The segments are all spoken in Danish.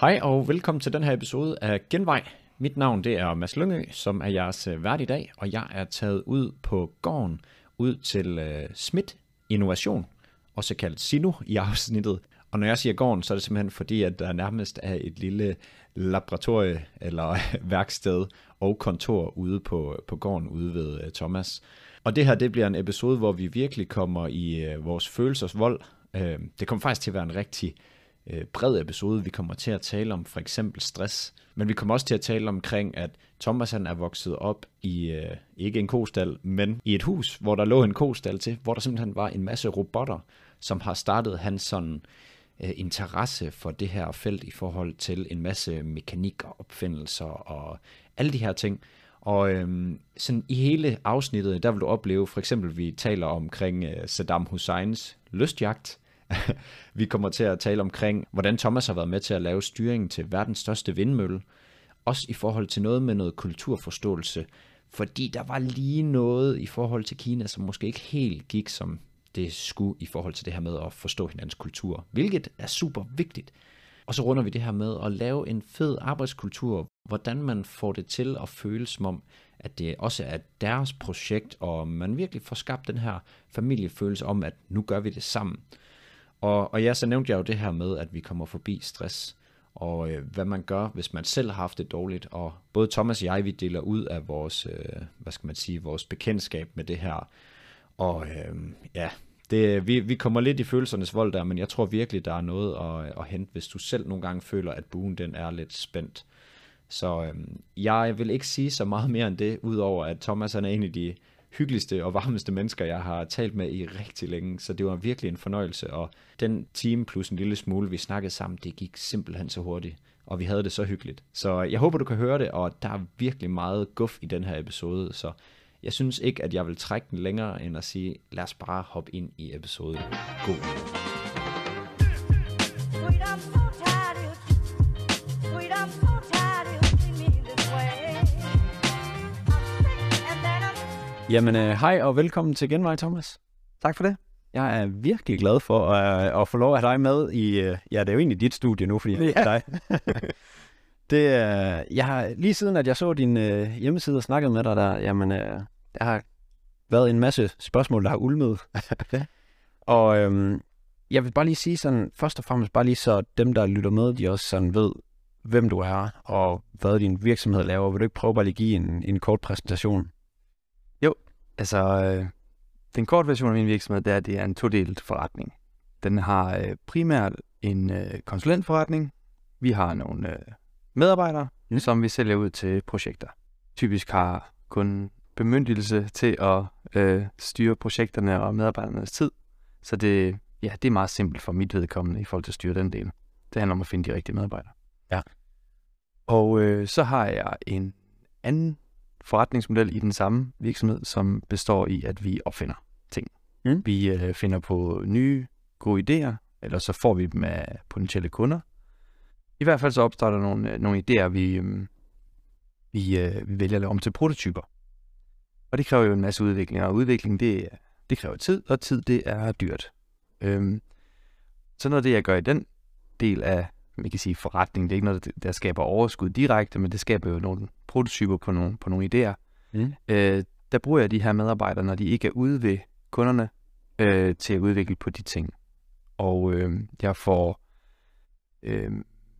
Hej og velkommen til den her episode af Genvej. Mit navn det er Mads Lyngø, som er jeres øh, vært i dag, og jeg er taget ud på gården, ud til øh, uh, Schmidt Innovation, også kaldt Sino i afsnittet. Og når jeg siger gården, så er det simpelthen fordi, at der nærmest er et lille laboratorie eller værksted og kontor ude på, på gården ude ved uh, Thomas. Og det her det bliver en episode, hvor vi virkelig kommer i uh, vores følelsers vold. Uh, det kommer faktisk til at være en rigtig øh, bred episode. Vi kommer til at tale om for eksempel stress, men vi kommer også til at tale omkring, at Thomas han er vokset op i, øh, ikke en kostal, men i et hus, hvor der lå en kostal til, hvor der simpelthen var en masse robotter, som har startet hans sådan øh, interesse for det her felt i forhold til en masse mekanik og opfindelser og alle de her ting. Og øhm, sådan i hele afsnittet, der vil du opleve, for eksempel vi taler omkring øh, Saddam Husseins lystjagt, vi kommer til at tale omkring, hvordan Thomas har været med til at lave styringen til verdens største vindmølle. Også i forhold til noget med noget kulturforståelse. Fordi der var lige noget i forhold til Kina, som måske ikke helt gik som det skulle i forhold til det her med at forstå hinandens kultur. Hvilket er super vigtigt. Og så runder vi det her med at lave en fed arbejdskultur, hvordan man får det til at føles som om, at det også er deres projekt, og man virkelig får skabt den her familiefølelse om, at nu gør vi det sammen. Og, og ja, så nævnte jeg jo det her med, at vi kommer forbi stress, og øh, hvad man gør, hvis man selv har haft det dårligt. Og både Thomas og jeg, vi deler ud af vores, øh, hvad skal man sige, vores bekendtskab med det her. Og øh, ja, det, vi, vi kommer lidt i følelsernes vold der, men jeg tror virkelig, der er noget at, at hente, hvis du selv nogle gange føler, at buen den er lidt spændt. Så øh, jeg vil ikke sige så meget mere end det, udover at Thomas han er en af de hyggeligste og varmeste mennesker, jeg har talt med i rigtig længe, så det var virkelig en fornøjelse, og den time plus en lille smule, vi snakkede sammen, det gik simpelthen så hurtigt, og vi havde det så hyggeligt. Så jeg håber, du kan høre det, og der er virkelig meget guf i den her episode, så jeg synes ikke, at jeg vil trække den længere end at sige, lad os bare hoppe ind i episoden. God Jamen, øh, hej og velkommen til Genvej, Thomas. Tak for det. Jeg er virkelig glad for at, at få lov at have dig med i, øh, ja, det er jo egentlig dit studie nu, fordi det er dig. det, øh, jeg har, lige siden at jeg så din øh, hjemmeside og snakket med dig der, jamen, øh, der har været en masse spørgsmål, der har ulmet. Og øh, jeg vil bare lige sige sådan, først og fremmest bare lige så dem, der lytter med, de også sådan ved, hvem du er, og hvad din virksomhed laver. Vil du ikke prøve bare lige give en, en kort præsentation? Altså, øh, den korte version af min virksomhed, det er, at det er en todelt forretning. Den har øh, primært en øh, konsulentforretning. Vi har nogle øh, medarbejdere, mm. som vi sælger ud til projekter. Typisk har kun bemyndigelse til at øh, styre projekterne og medarbejdernes tid. Så det, ja, det er meget simpelt for mit vedkommende i forhold til at styre den del. Det handler om at finde de rigtige medarbejdere. Ja. Og øh, så har jeg en anden forretningsmodel i den samme virksomhed, som består i, at vi opfinder ting. Mm. Vi øh, finder på nye, gode idéer, eller så får vi dem af potentielle kunder. I hvert fald så opstår der nogle, øh, nogle idéer, vi, øh, vi, øh, vi vælger at lave om til prototyper. Og det kræver jo en masse udvikling, og udvikling det, det kræver tid, og tid det er dyrt. Øhm, så noget af det, jeg gør i den del af man kan sige forretning, det er ikke noget, der skaber overskud direkte, men det skaber jo nogle prototyper på nogle, på nogle idéer. Mm. Øh, der bruger jeg de her medarbejdere, når de ikke er ude ved kunderne, øh, til at udvikle på de ting. Og øh, jeg får øh,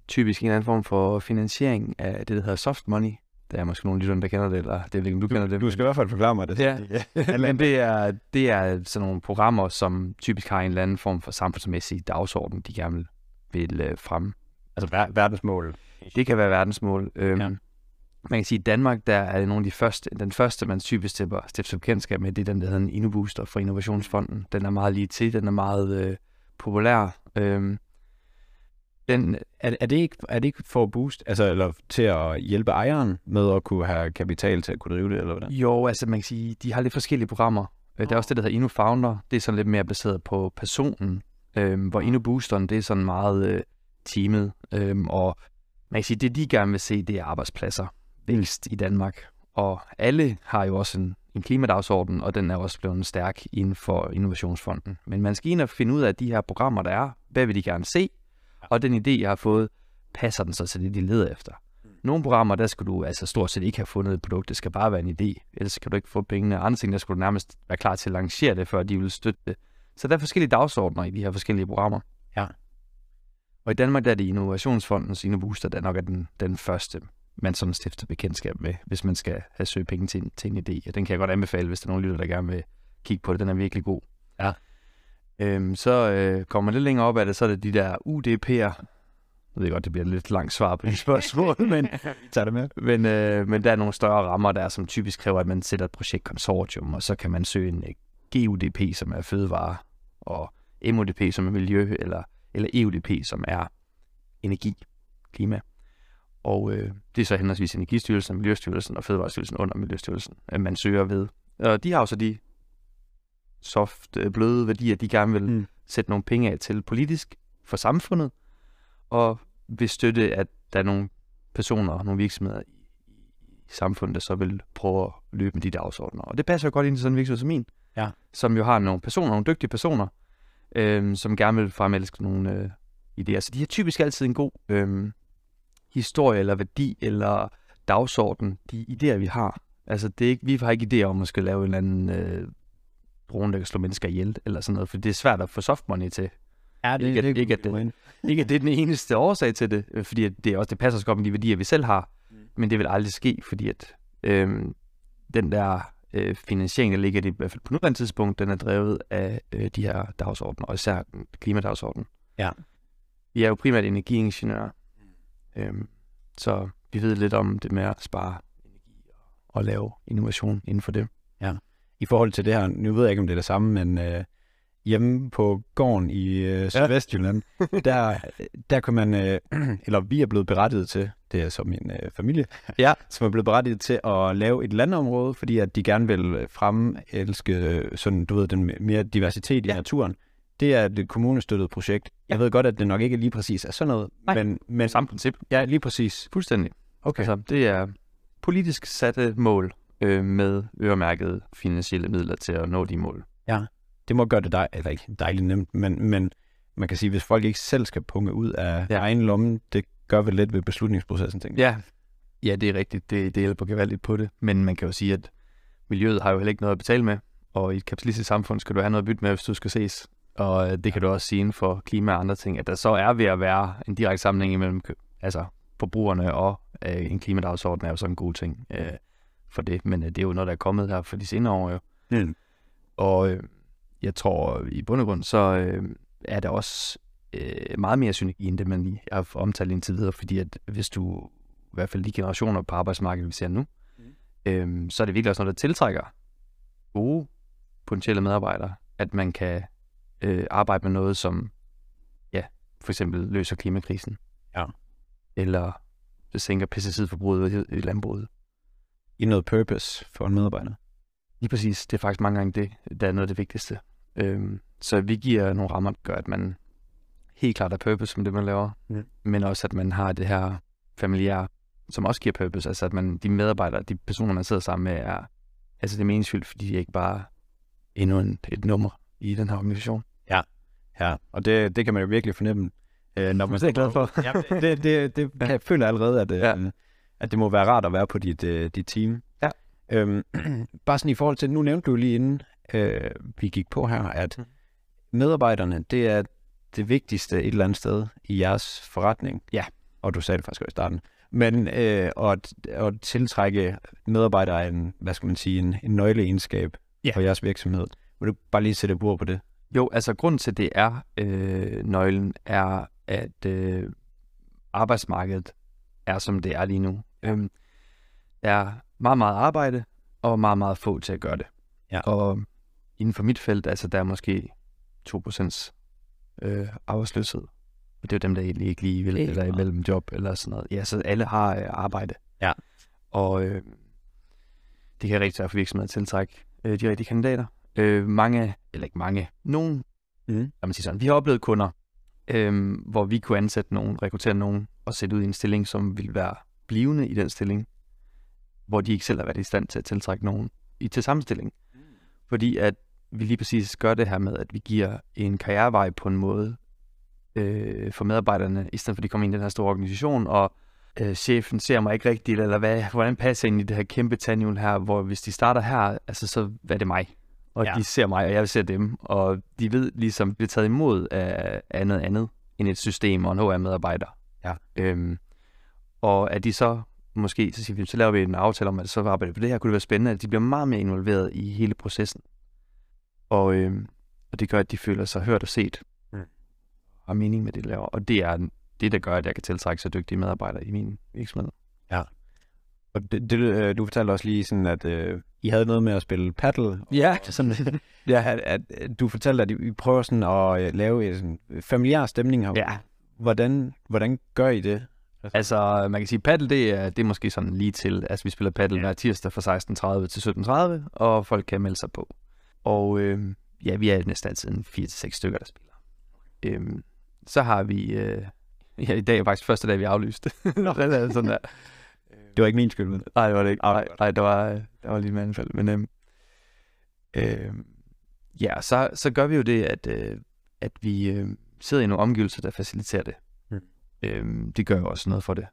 typisk en eller anden form for finansiering af det, der hedder soft money. Der er måske nogle lytterne, der kender det, eller det er ikke, du kender det. Du skal i hvert fald forklare mig det. Ja, men det er, det er sådan nogle programmer, som typisk har en eller anden form for samfundsmæssig dagsorden, de gerne vil, vil øh, fremme. Altså ver- verdensmål? Det kan være verdensmål. Øhm, ja. Man kan sige, at i Danmark, der er nogle af de første, den første, man typisk stifter, stifter bekendtskab med, det er den, der hedder en InnoBooster fra Innovationsfonden. Den er meget lige til, den er meget øh, populær. Øhm, den, er, er, det ikke, er det ikke for at boost, altså eller til at hjælpe ejeren med at kunne have kapital til at kunne drive det, eller hvad? Jo, altså man kan sige, de har lidt forskellige programmer. Oh. Der er også det, der hedder InnoFounder. Det er sådan lidt mere baseret på personen, øhm, hvor InnoBoosteren, det er sådan meget øh, teamet. Øhm, og man kan sige, det de gerne vil se, det er arbejdspladser. Vækst i Danmark. Og alle har jo også en, en klimadagsorden, og den er også blevet stærk inden for Innovationsfonden. Men man skal ind og finde ud af de her programmer, der er. Hvad vil de gerne se? Og den idé, jeg har fået, passer den så til det, de leder efter. Nogle programmer, der skal du altså stort set ikke have fundet et produkt, det skal bare være en idé, ellers kan du ikke få pengene. Andre ting, der skal du nærmest være klar til at lancere det, før de vil støtte det. Så der er forskellige dagsordner i de her forskellige programmer. Og i Danmark der er det Innovationsfondens Innobooster, der nok er den, den første, man sådan stifter bekendtskab med, hvis man skal have søgt penge til, en- til en idé. Og den kan jeg godt anbefale, hvis der er nogen lytter, der gerne vil kigge på det. Den er virkelig god. Ja. Øhm, så øh, kommer man lidt længere op af det, så er det de der UDP'er. Jeg ved godt, det bliver et lidt langt svar på de spørgsmål, men, Tag det med. men, øh, men der er nogle større rammer der, som typisk kræver, at man sætter et projekt konsortium, og så kan man søge en øh, GUDP, som er fødevare, og MUDP, som er miljø, eller, eller EUDP, som er energi, klima. Og øh, det er så henholdsvis Energistyrelsen, Miljøstyrelsen og Fødevarestyrelsen under Miljøstyrelsen, at man søger ved. Og de har jo så de soft, øh, bløde værdier, de gerne vil Mm. sætte nogle penge af til politisk for samfundet, og vil støtte, at der er nogle personer og nogle virksomheder i, i samfundet, der så vil prøve at løbe med de dagsordner. Og det passer jo godt ind til sådan en virksomhed som min, Ja. som jo har nogle personer, nogle dygtige personer, øh, som gerne vil fremelske nogle øh, idéer. Så de har typisk altid en god øh, historie eller værdi eller dagsorden, de idéer, vi har. Altså, det er ikke, vi har ikke idéer om at skal lave en eller anden øh, drone, der kan slå mennesker ihjel, eller sådan noget, for det er svært at få soft money til. Ja, det- Ikke at- det- ikke at det- Ikke at det er den eneste årsag til det, øh, fordi det, er også, det passer så godt med de værdier, vi selv har, Mm. men det vil aldrig ske, fordi at øh, den der øh, finansiering, der ligger i det, i hvert fald på nuværende tidspunkt, den er drevet af øh, de her dagsordner, og især klimadagsordenen. Ja. Vi er jo primært energiingeniører, øh, så vi ved lidt om det med at spare energi og, lave innovation inden for det. I forhold til det her, nu ved jeg ikke, om det er det samme, men øh, hjemme på gården i øh, Sydvestjylland, der, der kan man, øh, eller vi er blevet berettiget til, det er så min øh, familie, Ja. som er blevet berettiget til at lave et landområde, fordi at de gerne vil øh, fremme, elske øh, sådan, du ved, den mere diversitet i Ja. naturen. Det er et kommunestøttet projekt. Jeg ved godt, at det nok ikke lige præcis er sådan noget, Nej. men, men Samme princip. ja, lige præcis. Fuldstændig. Okay. Altså, det er politisk satte mål øh, med øremærkede finansielle midler til at nå de mål. Det må gøre det dej, eller ikke dejligt nemt, men, men man kan sige, hvis folk ikke selv skal punge ud af ja. Egen lomme, det gør vel lidt ved beslutningsprocessen, tænker jeg. Ja, ja det er rigtigt. Det, det hjælper gevaldigt på det. Men man kan jo sige, at miljøet har jo heller ikke noget at betale med. Og i et kapitalistisk samfund skal du have noget at bytte med, hvis du skal ses. Og øh, det kan du også sige inden for klima og andre ting, at der så er ved at være en direkte sammenhæng imellem altså forbrugerne og øh, en klimadagsorden er jo så en god ting øh, for det. Men øh, det er jo noget, der er kommet her for de senere år jo. Mm. Og øh, jeg tror i bund og grund, så øh, er der også øh, meget mere synergi end det, man lige har omtalt indtil videre, fordi at hvis du, i hvert fald de generationer på arbejdsmarkedet, vi ser nu, Mm. øh, så er det virkelig også noget, der tiltrækker gode potentielle medarbejdere, at man kan øh, arbejde med noget, som ja, for eksempel løser klimakrisen. Ja. Eller det sænker pesticidforbruget i i landbruget. I noget purpose for en medarbejder. Lige præcis. Det er faktisk mange gange det, der er noget af det vigtigste. Øhm, så vi giver nogle rammer, der gør, at man helt klart er purpose med det, man laver. Ja. Men også, at man har det her familiære, som også giver purpose. Altså, at man, de medarbejdere, de personer, man sidder sammen med, er, altså det er meningsfyldt, fordi de er ikke bare endnu en, et nummer i den her organisation. Ja, og det, det kan man jo virkelig fornemme, øh, når man Det er jeg glad for. ja, det, det, det kan jeg føler allerede, at, ja. Ja. at det må være rart at være på dit, øh, dit team. Øhm, bare sådan i forhold til, nu nævnte du lige inden øh, vi gik på her, at Mm. medarbejderne, det er det vigtigste et eller andet sted i jeres forretning. Ja. Og du sagde det faktisk også i starten. Men øh, at, at tiltrække medarbejdere er en, hvad skal man sige, en, en nøgleegenskab Ja. for jeres virksomhed. Vil du bare lige sætte et ord på det? Jo, altså grunden til, det er øh, nøglen, er, at øh, arbejdsmarkedet er, som det er lige nu. Øhm, der er meget, meget arbejde, og meget, meget få til at gøre det. Ja. Og inden for mit felt, altså der er måske 2% øh, arbejdsløshed. Og det er jo dem, der egentlig ikke lige vil, er eller er imellem job, eller sådan noget. Ja, så alle har øh, arbejde. Ja. Og øh, det kan rigtig svært for virksomheder at tiltrække øh, de rigtige kandidater. Øh, mange, eller ikke mange, nogen, Mm. lad mig sige sådan, vi har oplevet kunder, øh, hvor vi kunne ansætte nogen, rekruttere nogen, og sætte ud i en stilling, som ville være blivende i den stilling, hvor de ikke selv har været i stand til at tiltrække nogen i til samme stilling. Fordi at vi lige præcis gør det her med, at vi giver en karrierevej på en måde, øh, for medarbejderne, i stedet for at de kommer ind i den her store organisation, og øh, chefen ser mig ikke rigtigt, eller hvad, hvordan passer jeg ind i det her kæmpe tandhjul her, hvor hvis de starter her, altså så er det mig. Og ja. de ser mig, og jeg ser dem, og de ved ligesom, bliver taget imod af, af noget andet end et system og en HR-medarbejder. Ja. Øhm, og at de så måske, så siger vi, så laver vi en aftale om, at så arbejder vi på det her, kunne det være spændende, at de bliver meget mere involveret i hele processen. Og, øhm, og det gør, at de føler sig hørt og set, mm. og har mening med det, de laver. Og det er det, der gør, at jeg kan tiltrække så dygtige medarbejdere i min virksomhed. Ja. Og det, det, øh, du fortalte også lige sådan, at øh, I havde noget med at spille paddle. Ja. Sådan, ja, at, at, du fortalte, at I prøver sådan at øh, lave en sådan familiær stemning her. Ja. Hvordan, hvordan gør I det? Altså, man kan sige, paddle, det er, det er måske sådan lige til, altså vi spiller paddle ja. hver tirsdag fra 16.30 til 17.30, og folk kan melde sig på. Og øh, ja, vi er næsten altid en 4-6 stykker, der spiller. Øhm, så har vi, øh, ja, i dag er faktisk første dag, vi aflyste. Nå, det er sådan der. Det var ikke min skyld, men... Nej, det var det ikke. Nej, nej der, var, der var lige en anfald. Men øhm, øh, ja, så, så gør vi jo det, at, øh, at vi øh, sidder i nogle omgivelser, der faciliterer det. Øh, det gør jo også noget for det.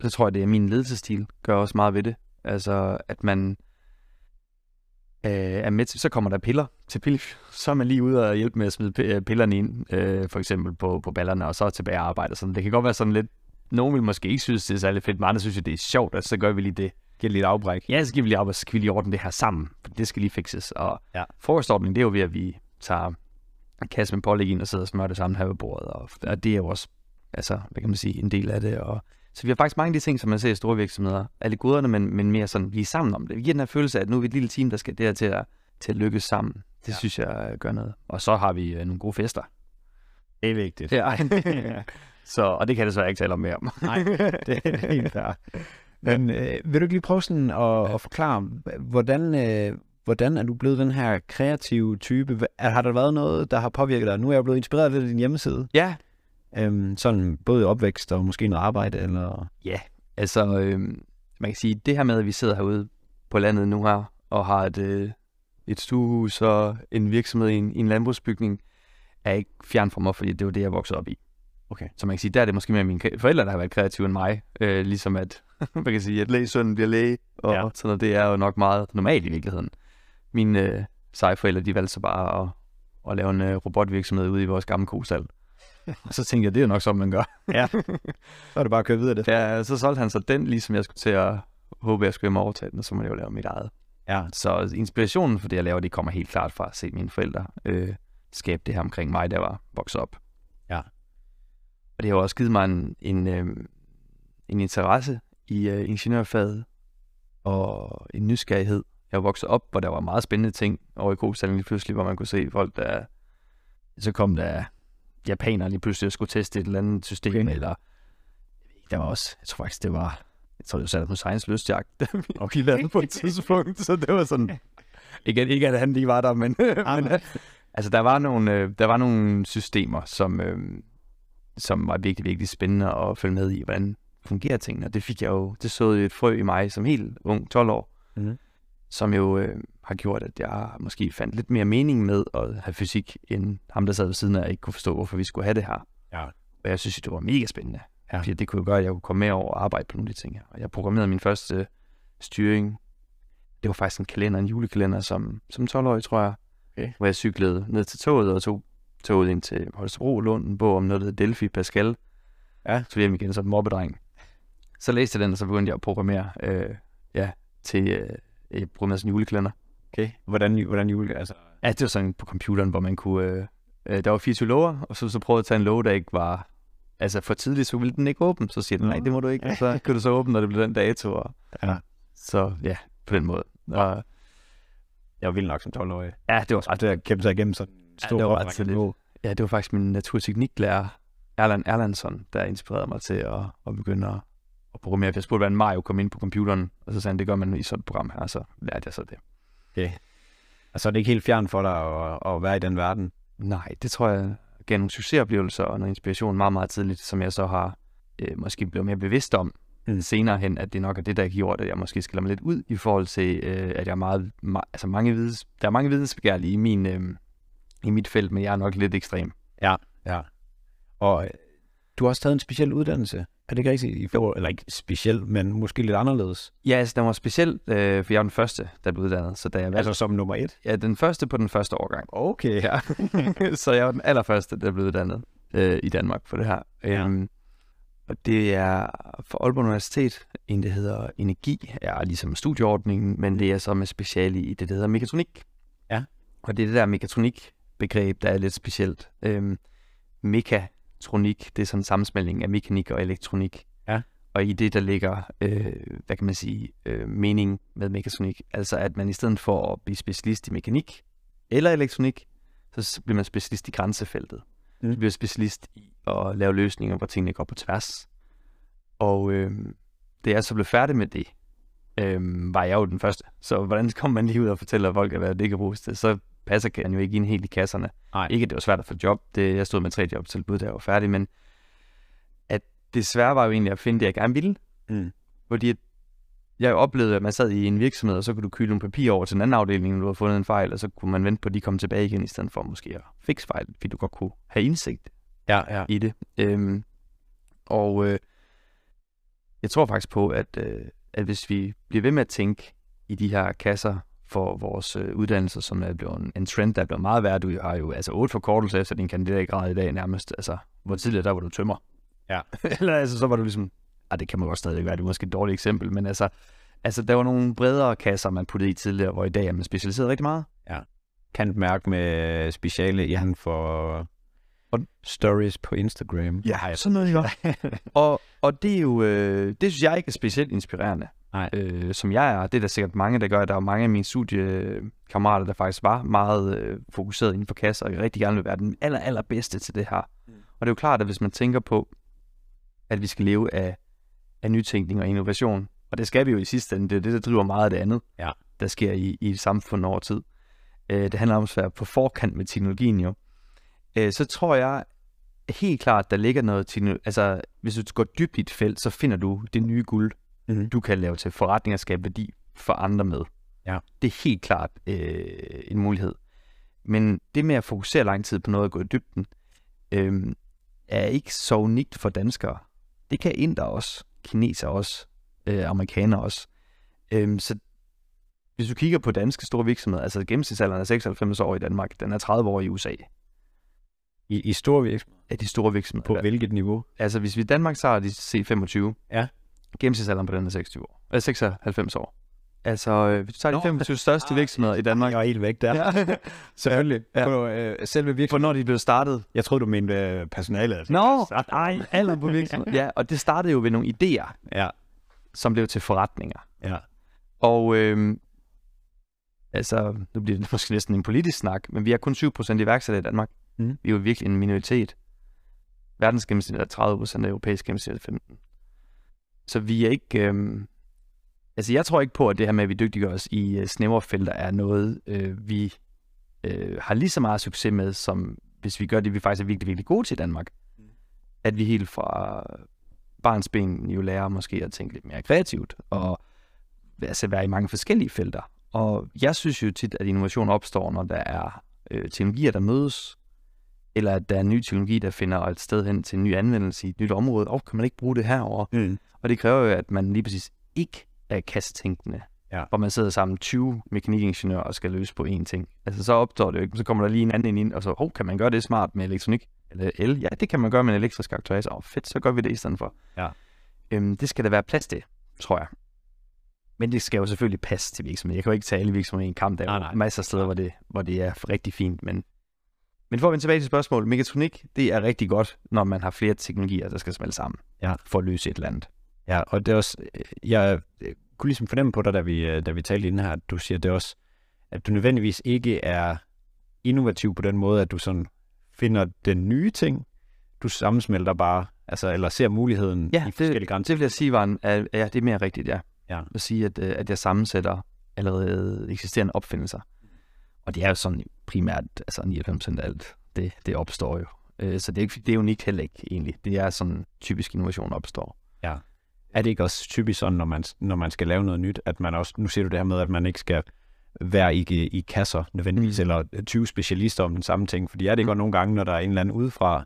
Så tror jeg, det er min ledelsesstil, gør også meget ved det. Altså, at man øh, er med til, så kommer der piller til pille, så er man lige ude og hjælpe med at smide pillerne ind, øh, for eksempel på, på ballerne, og så tilbage og arbejde. Sådan. Det kan godt være sådan lidt nogen vil måske ikke synes, det er særlig fedt, men andre synes, det er sjovt, og så gør vi lige det. Giver lidt afbræk. Ja, så giver vi lige afbræk, så kan vi lige ordne det her sammen, for det skal lige fikses. Og ja. forrestordning, det er jo ved, at vi tager en kasse med pålæg ind og sidder og smører det sammen her ved bordet, og, og det er jo også, altså, hvad kan man sige, en del af det. Og, så vi har faktisk mange af de ting, som man ser i store virksomheder, alle goderne, men, men mere sådan, vi er sammen om det. Vi giver den her følelse af, at nu er vi et lille team, der skal der til at, til at lykkes sammen. Det ja. synes jeg gør noget. Og så har vi uh, nogle gode fester. Det er vigtigt. Ja. Så, og det kan jeg desværre ikke tale om mere om. Nej, det er helt fair. Men øh, vil du ikke lige prøve sådan at, at forklare, hvordan, øh, hvordan er du blevet den her kreative type? Har der været noget, der har påvirket dig? Nu er jeg blevet inspireret af din hjemmeside. Ja. Øhm, sådan både opvækst og måske noget arbejde, eller? Ja, altså øhm, man kan sige, det her med, at vi sidder herude på landet nu her, og har et, øh, et stuehus og en virksomhed i en, i en landbrugsbygning, er ikke fjern for mig, fordi det var det, jeg voksede op i. Okay. Så man kan sige, der er det måske mere mine forældre, der har været kreative end mig. Øh, ligesom at, man kan sige, at lægesønnen bliver læge, og ja. sådan noget, det er jo nok meget normalt i virkeligheden. Mine øh, seje forældre, de valgte så bare at, at lave en øh, robotvirksomhed ude i vores gamle kosal. Og så tænkte jeg, det er jo nok sådan, man gør. ja, så er det bare at køre videre det. Ja, så solgte han så den, ligesom jeg skulle til at håbe, jeg skulle hjem overtage den, og så må jeg jo lave mit eget. Ja. Så inspirationen for det, jeg laver, det kommer helt klart fra at se mine forældre øh, skabe det her omkring mig, der var vokset op. Ja. Og det har også givet mig en, en, øh, en interesse i øh, ingeniørfaget og en nysgerrighed. Jeg vokset op, hvor der var meget spændende ting over i Kostallen lige pludselig, hvor man kunne se folk, der... Så kom der japanere lige pludselig og skulle teste et eller andet system, okay. eller... Der var også, jeg tror faktisk, det var... Jeg tror, det var på Science Lystjagt, vi okay, lavede på et tidspunkt, så det var sådan... Ikke, ikke at han lige var der, men... men altså, der var, nogle, øh, der var nogle systemer, som, øh, som var virkelig, virkelig spændende at følge med i, hvordan fungerer tingene. Og det fik jeg jo, det såede et frø i mig som helt ung, 12 år, mm. som jo øh, har gjort, at jeg måske fandt lidt mere mening med at have fysik, end ham, der sad ved siden af, og ikke kunne forstå, hvorfor vi skulle have det her. Ja. Og jeg synes, det var mega spændende. Ja. Fordi det kunne jo gøre, at jeg kunne komme med over og arbejde på nogle af de ting her. Og jeg programmerede min første styring. Det var faktisk en kalender, en julekalender, som, som 12-årig, tror jeg. Okay. Hvor jeg cyklede ned til toget og tog toget ind til Holstebro, Lund, en bog om noget, der hedder Delphi Pascal. Ja. Så hjem igen som mobbedreng. Så læste jeg den, og så begyndte jeg at programmere øh, ja, til øh, programmeret sådan juleklænder. Okay. Hvordan, hvordan jule? Altså... Ja, det var sådan på computeren, hvor man kunne... Øh, øh, der var 24 lover, og så, så prøvede jeg at tage en lov, der ikke var... Altså for tidligt, så ville den ikke åbne. Så siger den, nej, det må du ikke. Og så kunne du så åbne, når det blev den dato. Og... Ja. Så ja, på den måde. Og, jeg var vild nok som 12-årig. Ja, det var så. det kæmpe sig igennem sådan stor ja, det var ret. Ja, det var faktisk min naturtekniklærer, Erland Erlandsson, der inspirerede mig til at, at begynde at, at programmere. Jeg spurgte, hvordan Mario kom ind på computeren, og så sagde han, det gør man i sådan et program her, så lærte jeg så det. Okay. Og så er det ikke helt fjern for dig at, at være i den verden? Nej, det tror jeg nogle succesoplevelser og noget inspiration meget, meget tidligt, som jeg så har øh, måske blevet mere bevidst om mm. senere hen, at det nok er det, der har gjort, at jeg måske skiller mig lidt ud i forhold til, øh, at jeg er meget, meget altså mange vides, der er mange vidensbegærlige i min, øh, i mit felt, men jeg er nok lidt ekstrem. Ja, ja. Og øh, du har også taget en speciel uddannelse. Er det ikke rigtigt? I forhold, eller ikke speciel, men måske lidt anderledes. Ja, altså den var speciel, øh, for jeg var den første, der blev uddannet. Så da jeg valgte, Altså som nummer et? ja, den første på den første årgang. Okay, ja. så jeg var den allerførste, der blev uddannet øh, i Danmark på det her. Ja. Øhm, og det er for Aalborg Universitet, en der hedder Energi, er ligesom studieordningen, men det er så med speciale i det, der hedder mekatronik. Ja. Og det er det der mekatronik-begreb, der er lidt specielt. Øhm, mekatronik, det er sådan en sammensmeltning af mekanik og elektronik. Ja. Og i det, der ligger, øh, hvad kan man sige, øh, mening med mekatronik. Altså at man i stedet for at blive specialist i mekanik eller elektronik, så bliver man specialist i grænsefeltet. Mm. Du bliver specialist i at lave løsninger, hvor tingene går på tværs. Og øh, da jeg så blev færdig med det, øh, var jeg jo den første. Så hvordan kommer man lige ud og fortæller folk, hvad det kan bruges til? Så passer kan jo ikke ind helt i kasserne. Nej. Ikke, at det var svært at få job. Det, jeg stod med tre jobtilbud, da jeg var færdig, men at det svære var jo egentlig at finde det, jeg gerne ville. Mm. Fordi jeg oplevede, at man sad i en virksomhed, og så kunne du kylde nogle papir over til en anden afdeling, når du havde fundet en fejl, og så kunne man vente på, at de kom tilbage igen, i stedet for måske at fikse fejl, fordi du godt kunne have indsigt Ja, ja. i det. Øhm, og øh, jeg tror faktisk på, at, øh, at hvis vi bliver ved med at tænke i de her kasser for vores øh, uddannelser, som er blevet en, en trend, der er blevet meget værd. Du har jo altså otte forkortelser efter din kandidatgrad i dag nærmest. Altså, hvor tidligere der var du tømmer. Ja. Eller altså, så var du ligesom... Ah, det kan man godt stadig være, det er måske et dårligt eksempel, men altså, altså, der var nogle bredere kasser, man puttede i tidligere, hvor i dag er man specialiseret rigtig meget. Kan mærke med speciale i han for Og- stories på Instagram. Ja, sådan noget, ikke? og, og det er jo, øh, det synes jeg ikke er specielt inspirerende. Nej. Øh, som jeg er. Det er der sikkert mange, der gør. Der er mange af mine studiekammerater, der faktisk var meget øh, fokuseret inden for kasser, og rigtig gerne vil være den aller, allerbedste til det her. Mm. Og det er jo klart, at hvis man tænker på, at vi skal leve af, af nytænkning og innovation, og det skal vi jo i sidste ende, det er det, der driver meget af det andet, Ja. der sker i, i et samfund over tid. Øh, det handler om at være på forkant med teknologien jo. Øh, så tror jeg helt klart, der ligger noget til, altså hvis du går dybt i et felt, så finder du det nye guld, Mhm. du kan lave til forretning og skabe værdi for andre med. Ja. Det er helt klart øh, en mulighed. Men det med at fokusere lang tid på noget og gå i dybden, øh, er ikke så unikt for danskere. Det kan inder også, kineser også, øh, amerikanere også. Øh, så hvis du kigger på danske store virksomheder, altså gennemsnitsalderen er 96 år i Danmark, den er 30 år i USA. I, I store virksomheder. Af de store virksomheder. På hvilket niveau? Altså, hvis vi i Danmark har de C25, Ja. gennemsnitsalderen på den er 26 år. Eller 96 år. Altså, øh, hvis du tager de Nå. 25 største virksomheder i Danmark. Jeg er helt væk der. Ja. Selvfølgelig. Ja. På øh, selve virksomheden. Hvornår de blevet startet? Jeg troede, du mente øh, personalet. Nå, nej, alder på virksomheden. Ja, og det startede jo ved nogle idéer, Ja, som blev til forretninger. ja. Og øh, altså, nu bliver det måske næsten en politisk snak, men vi er kun 7% iværksættere i Danmark. Mhm. Vi er jo virkelig en minoritet. Verdens gennemsnit er 30%, og europæisk gennemsnit er 15%. Så vi er ikke... Øh, altså, jeg tror ikke på, at det her med, at vi dygtiggør os i øh, snævre felter, er noget, øh, vi øh, har lige så meget succes med, som hvis vi gør det, vi faktisk er virkelig, virkelig gode til i Danmark. At vi helt fra barnsben jo lærer måske at tænke lidt mere kreativt, og altså være i mange forskellige felter. Og jeg synes jo tit, at innovation opstår, når der er øh, teknologier, der mødes, eller at der er en ny teknologi, der finder et sted hen til en ny anvendelse i et nyt område. Og kan man ikke bruge det herover? Mm. Og det kræver jo, at man lige præcis ikke er kassetænkende. Ja. Hvor man sidder sammen 20 mekanikingeniører og skal løse på én ting. Altså så opstår det jo ikke, så kommer der lige en anden ind, og så, oh, kan man gøre det smart med elektronik? Eller el? Ja, det kan man gøre med en elektrisk aktuator. Åh, fedt, så gør vi det i stedet for. Ja. Øhm, det skal der være plads til, tror jeg. Men det skal jo selvfølgelig passe til virksomheden. Jeg kan jo ikke tage alle virksomheder i en kamp. Der er Nej, nej. masser af steder, hvor det, hvor det er rigtig fint. Men, men for at vende tilbage til spørgsmålet. Mekatronik, det er rigtig godt, når man har flere teknologier, der skal smelte sammen. Ja. For at løse et eller andet. Ja, og det er også, jeg øh, kunne ligesom fornemme på dig, da vi, øh, da vi talte inden her, at du siger det også, at du nødvendigvis ikke er innovativ på den måde, at du sådan finder den nye ting, du sammensmelter bare, altså, eller ser muligheden Ja, i forskellige grænser. Det vil jeg sige var en, er, ja, det er mere rigtigt, ja. Ja. At sige, at, øh, at jeg sammensætter allerede eksisterende opfindelser. Og det er jo sådan primært, altså 99% af alt, det, det opstår jo. Øh, Så det er, ikke, det er unikt heller ikke egentlig. Det er sådan typisk innovation opstår. Er det ikke også typisk sådan, når man, når man skal lave noget nyt, at man også, nu siger du det her med, at man ikke skal være i, i kasser nødvendigvis, Mm. eller 20 specialister om den samme ting, fordi er det ikke Mm. nogle gange, når der er en eller anden udefra,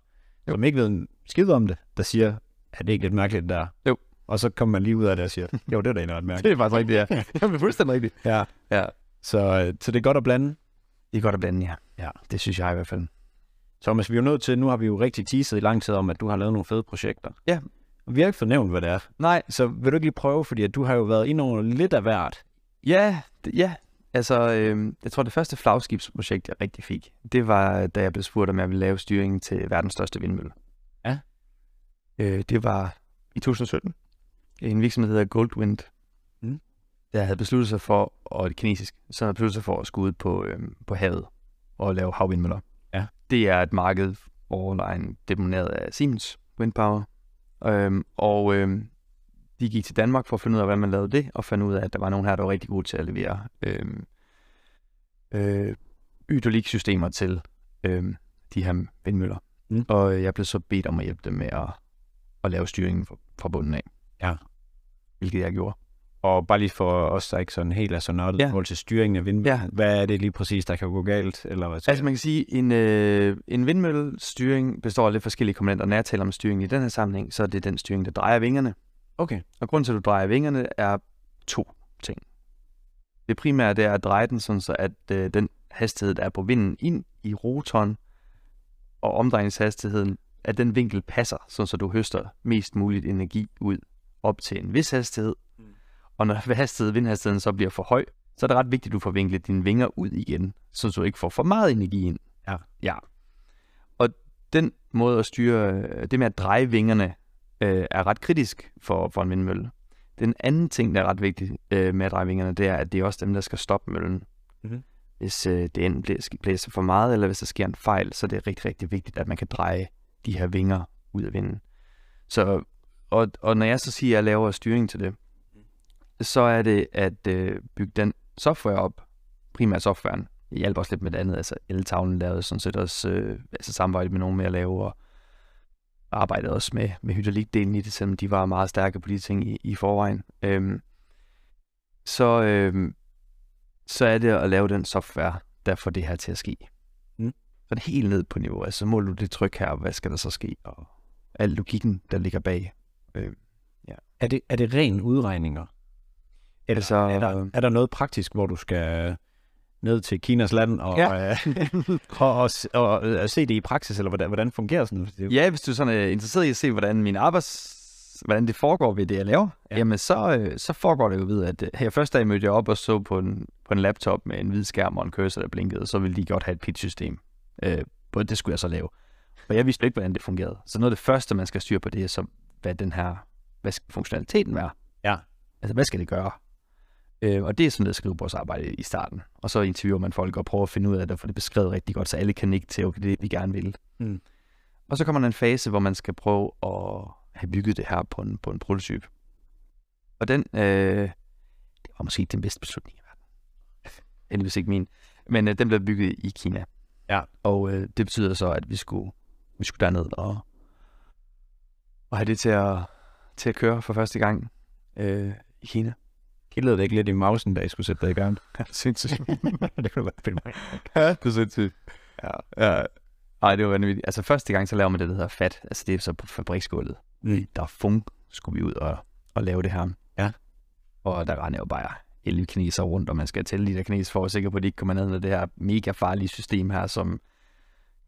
jo. som ikke ved en skid om det, der siger, at det ikke lidt mærkeligt der. Jo. Og så kommer man lige ud af det og siger, jo, det er da egentlig ret mærkeligt. Det er faktisk rigtigt, ja. det er fuldstændig rigtigt. Ja. Ja. Så, øh, så det er godt at blande. Det er godt at blande, ja. Ja. Det synes jeg i hvert fald. Thomas, vi er jo nødt til, nu har vi jo rigtig teaset i lang tid om, at du har lavet nogle fede projekter. Ja. Og vi har ikke fornævnt, hvad det er. Nej, Så vil du ikke lige prøve, fordi at du har jo været inde over lidt af hvert. Ja, det, ja. Altså, øh, jeg tror, det første flagskibsprojekt, jeg rigtig fik, det var, da jeg blev spurgt, om jeg ville lave styringen til verdens største vindmølle. Ja. Øh, det var i 2017. En virksomhed, der hedder Goldwind. Der havde besluttet sig for, og det kinesisk, så havde besluttet sig for at skulle ud på, øh, på havet og lave havvindmøller. Ja. Det er et marked, hvor der er en deponeret af Siemens Windpower. Øhm, og øhm, de gik til Danmark for at finde ud af, hvordan man lavede det, og fandt ud af, at der var nogen her, der var rigtig gode til at levere øhm, øh, hydrauliksystemer til øhm, de her vindmøller. Mm. Og jeg blev så bedt om at hjælpe dem med at, at lave styringen fra, fra bunden af. Ja. Hvilket jeg gjorde. Og bare lige for os, der ikke sådan helt er så nørdet Ja. forhold til styringen af vindmøllen. Ja. Hvad er det lige præcis, der kan gå galt? Eller hvad Altså man kan sige, en, øh, en vindmøllestyring består af lidt forskellige komponenter. Når jeg taler om styring i den her sammenhæng, så er det den styring, der drejer vingerne. Okay. Og grunden til, at du drejer vingerne, er to ting. Det primære det er at dreje den, sådan så at øh, den hastighed, der er på vinden ind i rotoren, og omdrejningshastigheden, at den vinkel passer, sådan så du høster mest muligt energi ud op til en vis hastighed. Og når hastighed, vindhastigheden så bliver for høj, så er det ret vigtigt, at du får vinklet dine vinger ud igen, så du ikke får for meget energi ind. Ja. ja. Og den måde at styre, øh, det med at dreje vingerne, øh, er ret kritisk for, for en vindmølle. Den anden ting, der er ret vigtig øh, med at dreje vingerne, det er, at det er også dem, der skal stoppe møllen. Mhm. Hvis øh, det enten blæser for meget, eller hvis der sker en fejl, så er det rigtig, rigtig vigtigt, at man kan dreje de her vinger ud af vinden. Så, og, og når jeg så siger, at jeg laver styring til det, så er det at øh, bygge den software op, primært softwaren. Jeg hjælper også lidt med det andet, altså el-tavlen lavede sådan set også øh, altså samarbejde med nogen med at lave, og arbejdede også med, med hydraulikdelen i det, selvom de var meget stærke på de ting i, i forvejen. Øhm, så, øhm, så er det at lave den software, der får det her til at ske. Mm. Så er det helt ned på niveau. Altså, så måler du det tryk her, hvad skal der så ske? Og al logikken, der ligger bag. Øhm, Er det, er det ren udregninger? Eller Altså, er, der, er der noget praktisk, hvor du skal ned til Kinas land og, Ja. øh, og, og, og, og se det i praksis, eller hvordan, hvordan fungerer sådan noget? Ja, hvis du sådan, er interesseret i at se, hvordan min arbejds hvordan det foregår ved det, jeg laver, Ja. ja. jamen så, øh, så foregår det jo ved, at øh, her første dag mødte jeg op og så på en, på en laptop med en hvid skærm og en cursor, der blinkede, så ville de godt have et pitch-system. Øh, og det skulle jeg så lave. Og jeg vidste ikke, hvordan det fungerede. Så noget af det første, man skal styre på, det er så, hvad den her, hvad skal funktionaliteten være? Ja. Altså, hvad skal det gøre? Øh, og det er sådan noget skrivebordsarbejde i starten. Og så interviewer man folk og prøver at finde ud af det, og få det beskrevet rigtig godt, så alle kan nikke til, okay, det er det, vi gerne vil. Mm. Og så kommer der en fase, hvor man skal prøve at have bygget det her på en, på en prototype. Og den, øh, det var måske ikke den bedste beslutning i verden. Heldigvis ikke min. Men øh, den blev bygget i Kina. Ja. Og øh, det betyder så, at vi skulle, vi skulle derned og, og have det til at, til at køre for første gang øh, i Kina. Kildede det ikke lidt i mausen, da I skulle sætte det i gang? Ja, sindssygt. det kunne være fedt. ja, det er sindssygt. Ja. ja. Ej, det var vanvittigt. Altså første gang, så laver man det, der hedder fat. Altså det er så på fabriksgulvet. Mm. Der er fung, skulle vi ud og, og lave det her. Ja. Og der render jo bare 11 kineser rundt, og man skal tælle de der kineser for at sikker på, at de ikke kommer ned med det her mega farlige system her, som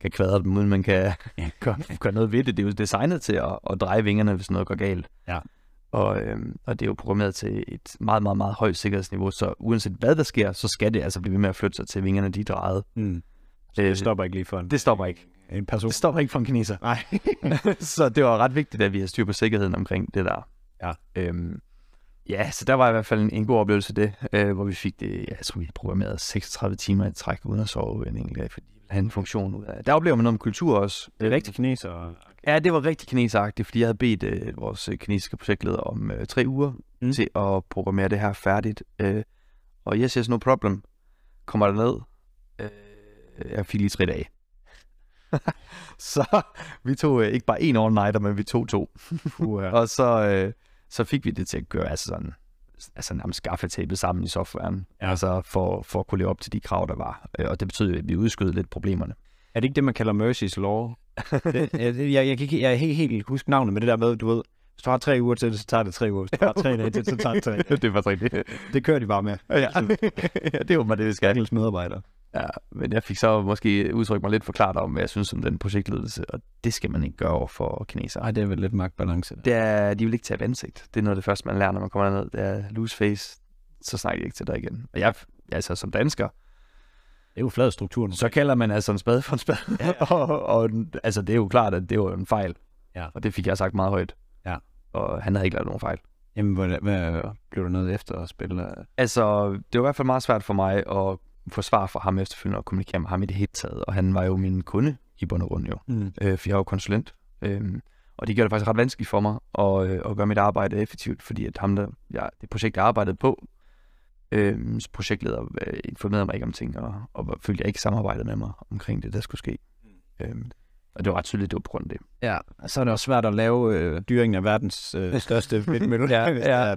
kan kvadre dem, uden man kan gøre, gøre noget ved det. Det er jo designet til at, at dreje vingerne, hvis noget går galt. Ja. Og, øhm, og det er jo programmeret til et meget, meget, meget højt sikkerhedsniveau, så uanset hvad der sker, så skal det altså blive ved med at flytte sig til vingerne, de er drejet. Mm. Øh, Det stopper ikke lige for en, det stopper ikke. en person. Det stopper ikke for en kineser. Nej. så det var ret vigtigt, at vi har styr på sikkerheden omkring det der. Ja. Øhm, ja, så der var i hvert fald en, en god oplevelse det, øh, hvor vi fik det, ja, jeg tror vi programmerede 36 timer i træk uden at sove en enkelt dag, fordi have en funktion ud af. Der oplever man noget om kultur også. Det er rigtig kineser. Ja, det var rigtig kineseragtigt, fordi jeg havde bedt øh, vores øh, kinesiske projektleder om øh, tre uger Mm. mm. til at programmere det her færdigt. Øh, og yes, yes, no problem. Kommer der ned. Øh, jeg fik lige tre dage. så vi tog øh, ikke bare en all-nighter, men vi tog to. Uh, Og så, øh, så fik vi det til at gøre altså sådan, altså nærmest skaffetæppet sammen i softwaren. Ja. Altså for, for at kunne leve op til de krav, der var. Øh, og det betød, at vi udskød lidt problemerne. er det ikke det, man kalder Mercy's Law? det, jeg, jeg, jeg, jeg kan ikke helt huske navnet med det der med, du ved, hvis du har tre uger til det, så tager det tre uger. Hvis du har tre dage til det, så tager det tre. det er faktisk rigtigt. Det kører de bare med. Ja, ja det var mig det, vi skal. Engels medarbejdere. Ja, men jeg fik så måske udtrykt mig lidt forklart om, hvad jeg synes om den projektledelse, og det skal man ikke gøre over for kinesere. Nej, det er vel lidt magtbalance. Der. Det er, de vil ikke tage ansigt. Det er noget af det første, man lærer, når man kommer derned. Det er loose face, så snakker de ikke til dig igen. Og jeg, altså som dansker, det er jo flad struktur. Så kalder man altså en spade for en spade. Ja, ja. og, og, altså, det er jo klart, at det var en fejl. Ja. Og det fik jeg sagt meget højt. Ja. Og han havde ikke lavet nogen fejl. Jamen, hvad, hvad blev der noget efter at spille? Altså, det var i hvert fald meget svært for mig at få svar fra ham efterfølgende og kommunikere med ham i det hele taget. Og han var jo min kunde i bund og grund jo. Mm. Øh, for jeg var konsulent. Øhm, og det gjorde det faktisk ret vanskeligt for mig at, øh, at gøre mit arbejde effektivt, fordi at ham der, ja, det projekt, jeg arbejdede på, øh, projektleder øh, informerede mig ikke om ting, og, og følte jeg ikke samarbejdet med mig omkring det, der skulle ske. Øh, og det var ret tydeligt, det var på grund af det. Ja, så er det også svært at lave øh, dyringen af verdens øh, største vindmølle, ja, ja.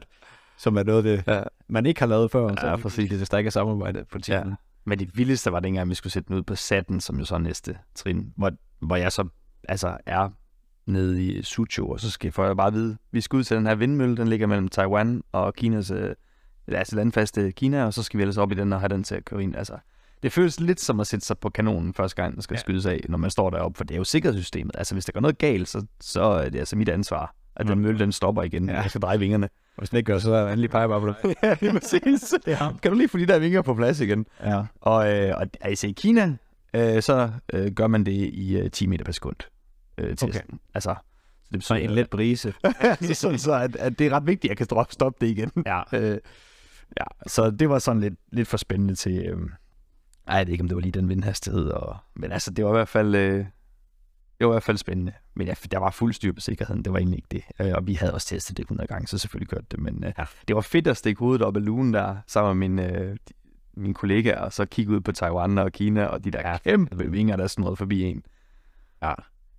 Som er noget, det, ja. man ikke har lavet før. Ja, så præcis. Det, det stærke samarbejde på tiden. Ja. Men det vildeste var det engang, vi skulle sætte den ud på satten, som jo så er næste trin, hvor, hvor jeg så altså er nede i Suzhou, og så skal jeg bare vide, vi skal ud til den her vindmølle, den ligger mellem Taiwan og Kinas øh, altså landfaste Kina, og så skal vi ellers op i den og have den til at køre ind. Altså, det føles lidt som at sætte sig på kanonen første gang, der skal ja. skydes af, når man står deroppe, for det er jo sikkerhedssystemet. Altså, hvis der går noget galt, så, så er det altså mit ansvar, at den mølle, den stopper igen, ja. jeg skal dreje vingerne. Og hvis den ikke gør, så er jeg endelig peger bare på det. ja, lige præcis. ja. Kan du lige få de der vinger på plads igen? Ja. Og, øh, og altså i Kina, øh, så øh, gør man det i øh, 10 meter per sekund. Øh, testen. Okay. Altså, så det er en let brise. så, sådan, så at, at det er ret vigtigt, at jeg kan stoppe det igen. Ja. øh, ja, så det var sådan lidt, lidt for spændende til... Øh, ej, jeg ved ikke, om det var lige den vindhastighed. Og, men altså, det var i hvert fald... Øh, det var i hvert fald spændende. Men ja, der var fuld styr på sikkerheden. Det var egentlig ikke det. Øh, og vi havde også testet det 100 gange, så selvfølgelig gjort det. Men øh, ja. det var fedt at stikke hovedet op af lugen der, sammen med min, øh, min kollega, og så kigge ud på Taiwan og Kina, og de der ja. kæmpe vinger, der sådan noget forbi en. Ja.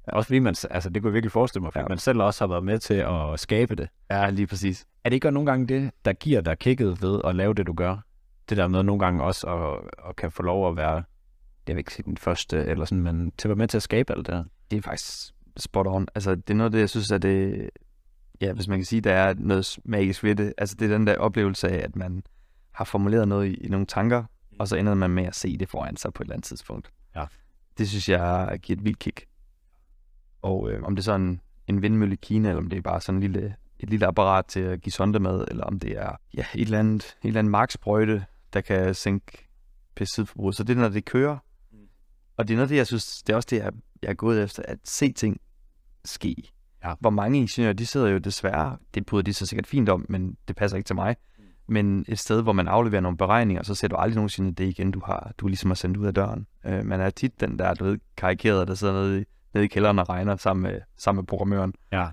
Også fordi man, altså det kunne jeg virkelig forestille mig, fordi ja. man selv også har været med til at skabe det. Ja, lige præcis. Er det ikke nogle gange det, der giver dig kigget ved at lave det, du gør? Det der med nogle gange også at, at kan få lov at være, jeg vil ikke sige den første, eller sådan, men til at være med til at skabe alt det her. Det er faktisk spot on. Altså det er noget af det, jeg synes, at det, ja, hvis man kan sige, der er noget magisk ved det. Altså det er den der oplevelse af, at man har formuleret noget i, i nogle tanker, og så ender man med at se det foran sig på et eller andet tidspunkt. Ja. Det synes jeg giver et vildt kick. Og øh, om det er sådan en vindmølle i Kina, eller om det er bare sådan en lille, et lille apparat til at give sonde med, eller om det er ja, et eller andet, et eller andet marksprøjte, der kan sænke pesticidforbruget. Så det er, når det kører. Mm. Og det er noget det, jeg synes, det er også det, jeg, jeg er gået efter, at se ting ske. Ja. Hvor mange ingeniører, de sidder jo desværre, det bryder de så sikkert fint om, men det passer ikke til mig. Men et sted, hvor man afleverer nogle beregninger, så ser du aldrig nogensinde det igen, du har, du ligesom har sendt ud af døren. Øh, man er tit den der, du ved, karikeret, der sidder nede i, nede i kælderen og regner sammen med, sammen med programmøren. Ja.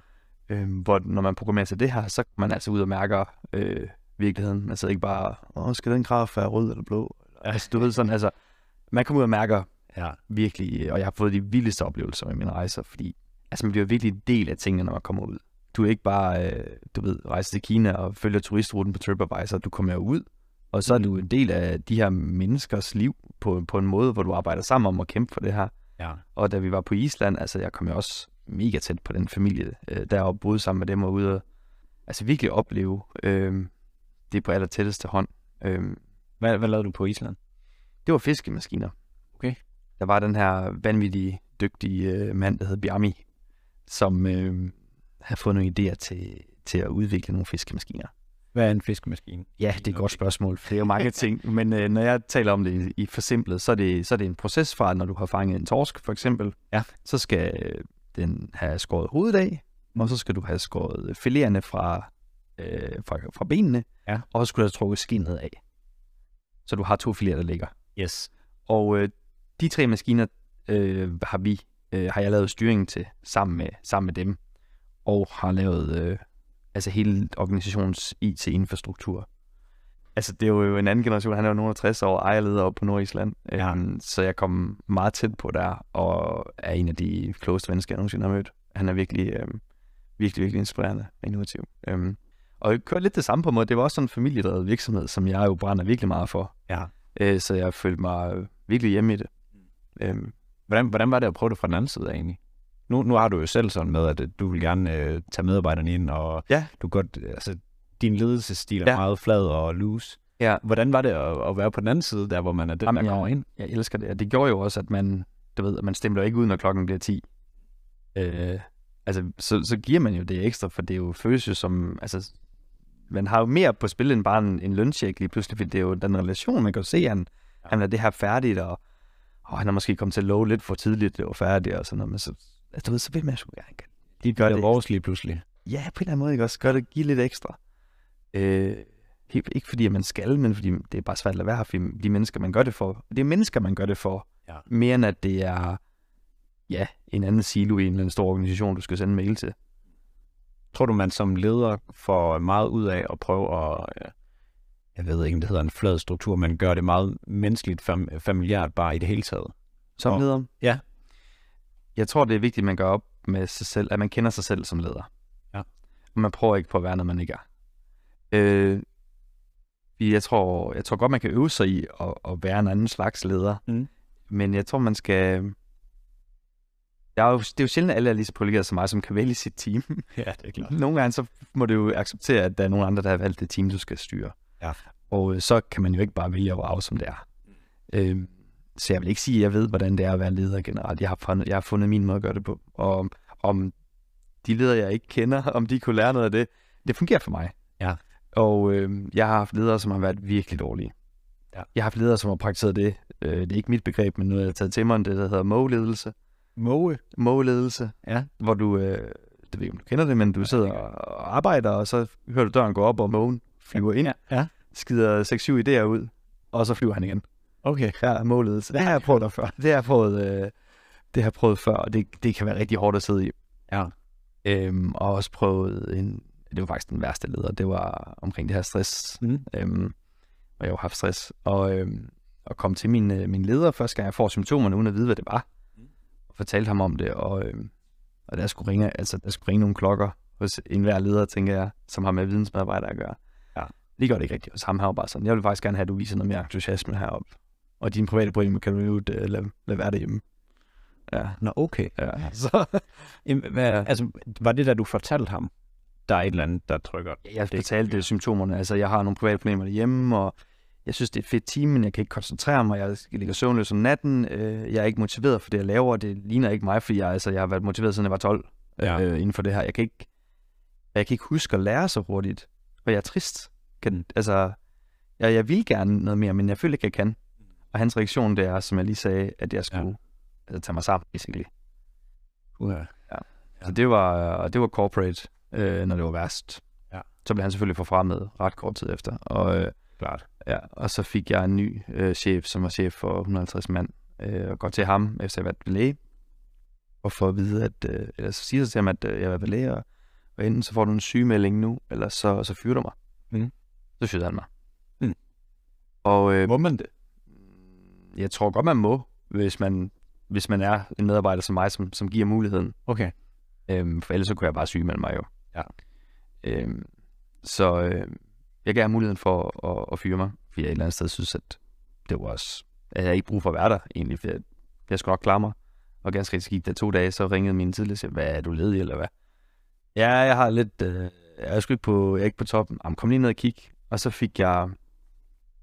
Øh, hvor når man programmerer til det her, så kan man altså ud og mærker øh, virkeligheden. Man sidder ikke bare, åh, skal den graf være rød eller blå? Ja. Altså, du ved sådan, altså, man kommer ud og mærker ja. virkelig, og jeg har fået de vildeste oplevelser med mine rejser, fordi altså, man bliver virkelig en del af tingene, når man kommer ud. Du er ikke bare, øh, du ved, rejse til Kina og følger turistruten på TripAdvisor, du kommer jo ud, og så er du en del af de her menneskers liv på, på en måde, hvor du arbejder sammen om at kæmpe for det her. Ja. Og da vi var på Island, altså jeg kom jo også mega tæt på den familie øh, deroppe, boede sammen med dem og ude og altså virkelig opleve øh, det på aller tætteste hånd. Øh, hvad, hvad lavede du på Island? Det var fiskemaskiner. Okay. Der var den her vanvittige, dygtige øh, mand, der hed Bjarmi, som øh, havde fået nogle idéer til, til at udvikle nogle fiskemaskiner. Hvad er en fiskemaskine? Ja, det er et godt spørgsmål. Det er jo mange ting, men øh, når jeg taler om det i, forsimplet, så er, det, så er det en proces fra, når du har fanget en torsk, for eksempel. Ja. Så skal den have skåret hovedet af, og så skal du have skåret filererne fra, øh, fra, fra benene, ja. og så skal du have trukket skinnet af. Så du har to filer, der ligger. Yes. Og øh, de tre maskiner øh, har vi øh, har jeg lavet styringen til sammen med, sammen med dem, og har lavet øh, altså hele organisationens IT-infrastruktur. Altså, det er jo en anden generation. Han er jo nogen af 60 år, ejerleder op på Nordisland. Ja. Um, så jeg kom meget tæt på der, og er en af de klogeste mennesker, jeg nogensinde har mødt. Han er virkelig, um, virkelig, virkelig inspirerende og innovativ. Um, og jeg kørte lidt det samme på måde. Det var også sådan en familiedrevet virksomhed, som jeg jo brænder virkelig meget for. Ja. Uh, så jeg følte mig virkelig hjemme i det. Um, hvordan, hvordan var det at prøve det fra den anden side egentlig? nu, nu har du jo selv sådan med, at øh, du vil gerne øh, tage medarbejderne ind, og Ja. du godt, øh, altså, din ledelsesstil er Ja. meget flad og loose. Ja. Hvordan var det at, at være på den anden side, der hvor man er den, Jamen, der kommer ind? jeg elsker det. Og det gjorde jo også, at man, du ved, at man stemmer ikke ud, når klokken bliver 10. Øh, altså, så, så giver man jo det ekstra, for det er jo, føles jo som, altså, man har jo mere på spil end bare en, en løncheck lige pludselig, for det er jo den relation, man kan se, han, han er det her færdigt, og, og han har måske kommet til at love lidt for tidligt, det var færdigt, og sådan noget, men så, altså, du ved, så vil man sgu gerne De gør det. vores lige pludselig. Ja, på en eller anden måde, ikke også? Gør det, give lidt ekstra. Øh, ikke fordi, at man skal, men fordi det er bare svært at lade være, fordi de mennesker, man gør det for, det er mennesker, man gør det for, Ja. mere end at det er, ja, en anden silo i en eller anden stor organisation, du skal sende en mail til. Tror du, man som leder får meget ud af at prøve at, øh, jeg ved ikke, om det hedder en flad struktur, men gør det meget menneskeligt, fam- familiært bare i det hele taget? Som Og- leder? Ja. Jeg tror, det er vigtigt, at man gør op med sig selv, at man kender sig selv som leder. Ja. Og man prøver ikke på at være, når man ikke er. Øh, jeg tror, jeg tror godt, man kan øve sig i at, at være en anden slags leder. Mm. Men jeg tror, man skal... Der er jo, det er jo sjældent, at alle er lige så privilegeret som mig, som kan vælge sit team. Ja, det er klart. Nogle gange så må du jo acceptere, at der er nogle andre, der har valgt det team, du skal styre. Ja. Og øh, så kan man jo ikke bare vælge at vrage, som det er. Øh, så jeg vil ikke sige, at jeg ved, hvordan det er at være leder generelt. Jeg har fundet, jeg har fundet min måde at gøre det på. Og om, de ledere, jeg ikke kender, om de kunne lære noget af det, det fungerer for mig. Ja. Og øh, jeg har haft ledere, som har været virkelig dårlige. Ja. Jeg har haft ledere, som har praktiseret det. Øh, det er ikke mit begreb, men noget, jeg har taget til mig, det der hedder Mo-ledelse. Måge. Mo-ledelse, Ja. hvor du, øh, det ved jeg, om du kender det, men du sidder og arbejder, og så hører du døren gå op, og mågen flyver ind, Ja. skider 6-7 idéer ud, og så flyver han igen. Okay. Ja, målledelse. Det har jeg prøvet før. Det har jeg prøvet, øh, det har jeg prøvet før, og det, det kan være rigtig hårdt at sidde i. Ja. Øhm, og også prøvet en, det var faktisk den værste leder, det var omkring det her stress. Mm. Øhm, og jeg har haft stress. Og, øhm, og kom til min, øh, min leder første gang, jeg får symptomerne, uden at vide, hvad det var. Og fortalte ham om det, og, øhm, og der skulle ringe, altså der skulle ringe nogle klokker hos enhver leder, tænker jeg, som har med vidensmedarbejdere at gøre. Det gør det ikke rigtigt hos ham. Han var bare sådan, jeg vil faktisk gerne have, at du viser noget mere entusiasme heroppe. Og dine private problemer kan du jo uh, lade, lade være derhjemme. Ja. Nå, okay. ja. Så, hvad, altså, var det da du fortalte ham, der er et eller andet, der trykker? jeg fortalte det symptomerne. Altså, jeg har nogle private problemer derhjemme, og jeg synes, det er et fedt team, men jeg kan ikke koncentrere mig. Jeg ligger søvnløs om natten. Øh, jeg er ikke motiveret for det, jeg laver. Det ligner ikke mig, fordi jeg, altså, jeg har været motiveret, siden jeg var 12 Ja. øh, inden for det her. Jeg kan, ikke, jeg kan ikke huske at lære så hurtigt, og jeg er trist. Kan, altså, jeg, jeg vil gerne noget mere, men jeg føler ikke, jeg kan. Og hans reaktion, det er, som jeg lige sagde, at jeg skulle ja. altså, tage mig sammen, basically. Uh, Så det var, det var corporate, øh, når det var værst. Ja. Så blev han selvfølgelig forfremmet ret kort tid efter. Og, øh, klart. ja, og så fik jeg en ny øh, chef, som var chef for 150 mand, øh, og går til ham, efter jeg har været læge, og får at vide, at, øh, eller så siger til ham, at øh, jeg har været læge, og, og enten så får du en sygemelding nu, eller så, så fyrer du mig. Mhm. Han mig. Mhm. Og øh, Må man det? jeg tror godt, man må, hvis man, hvis man er en medarbejder som mig, som, som giver muligheden. Okay. Øhm, for ellers så kunne jeg bare syge med mig jo. Ja. Øhm, så øh, jeg gav ham muligheden for at, at fyre mig, fordi jeg et eller andet sted synes, at det var også... At jeg ikke brug for at være der, egentlig, for jeg, jeg skulle nok klare mig. Og ganske rigtig skidt, der to dage, så ringede min tidligere og sagde, hvad er du ledig, eller hvad? Ja, jeg har lidt... Øh, jeg er sgu ikke på, jeg er ikke på toppen. Jamen, kom lige ned og kig. Og så fik jeg,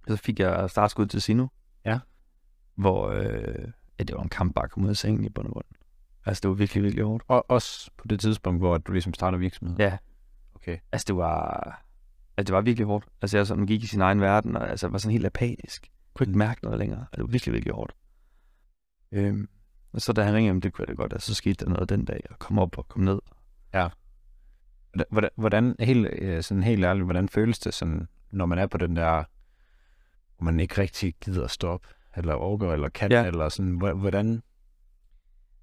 så fik jeg startskud til Sino. Ja. Hvor, øh, ja, det var en kamp bare at komme ud af sengen i bund og grund. Altså, det var virkelig, virkelig hårdt. Og også på det tidspunkt, hvor du ligesom starter virksomheden? Ja, Okay. Altså, det var, altså, det var virkelig hårdt. Altså, jeg sådan, gik i sin egen verden, og altså, var sådan helt apatisk. Kunne ikke mærke noget længere. Altså, det var virkelig, virkelig hårdt. Øhm, og så da han ringede, det kunne jeg da godt, altså, så skete der noget den dag, og kom op og kom ned. Hvordan, hvordan helt, øh, sådan helt ærligt, hvordan føles det, sådan, når man er på den der, hvor man ikke rigtig gider at stoppe, eller overgår, eller kan, Ja. eller sådan, hvor- hvordan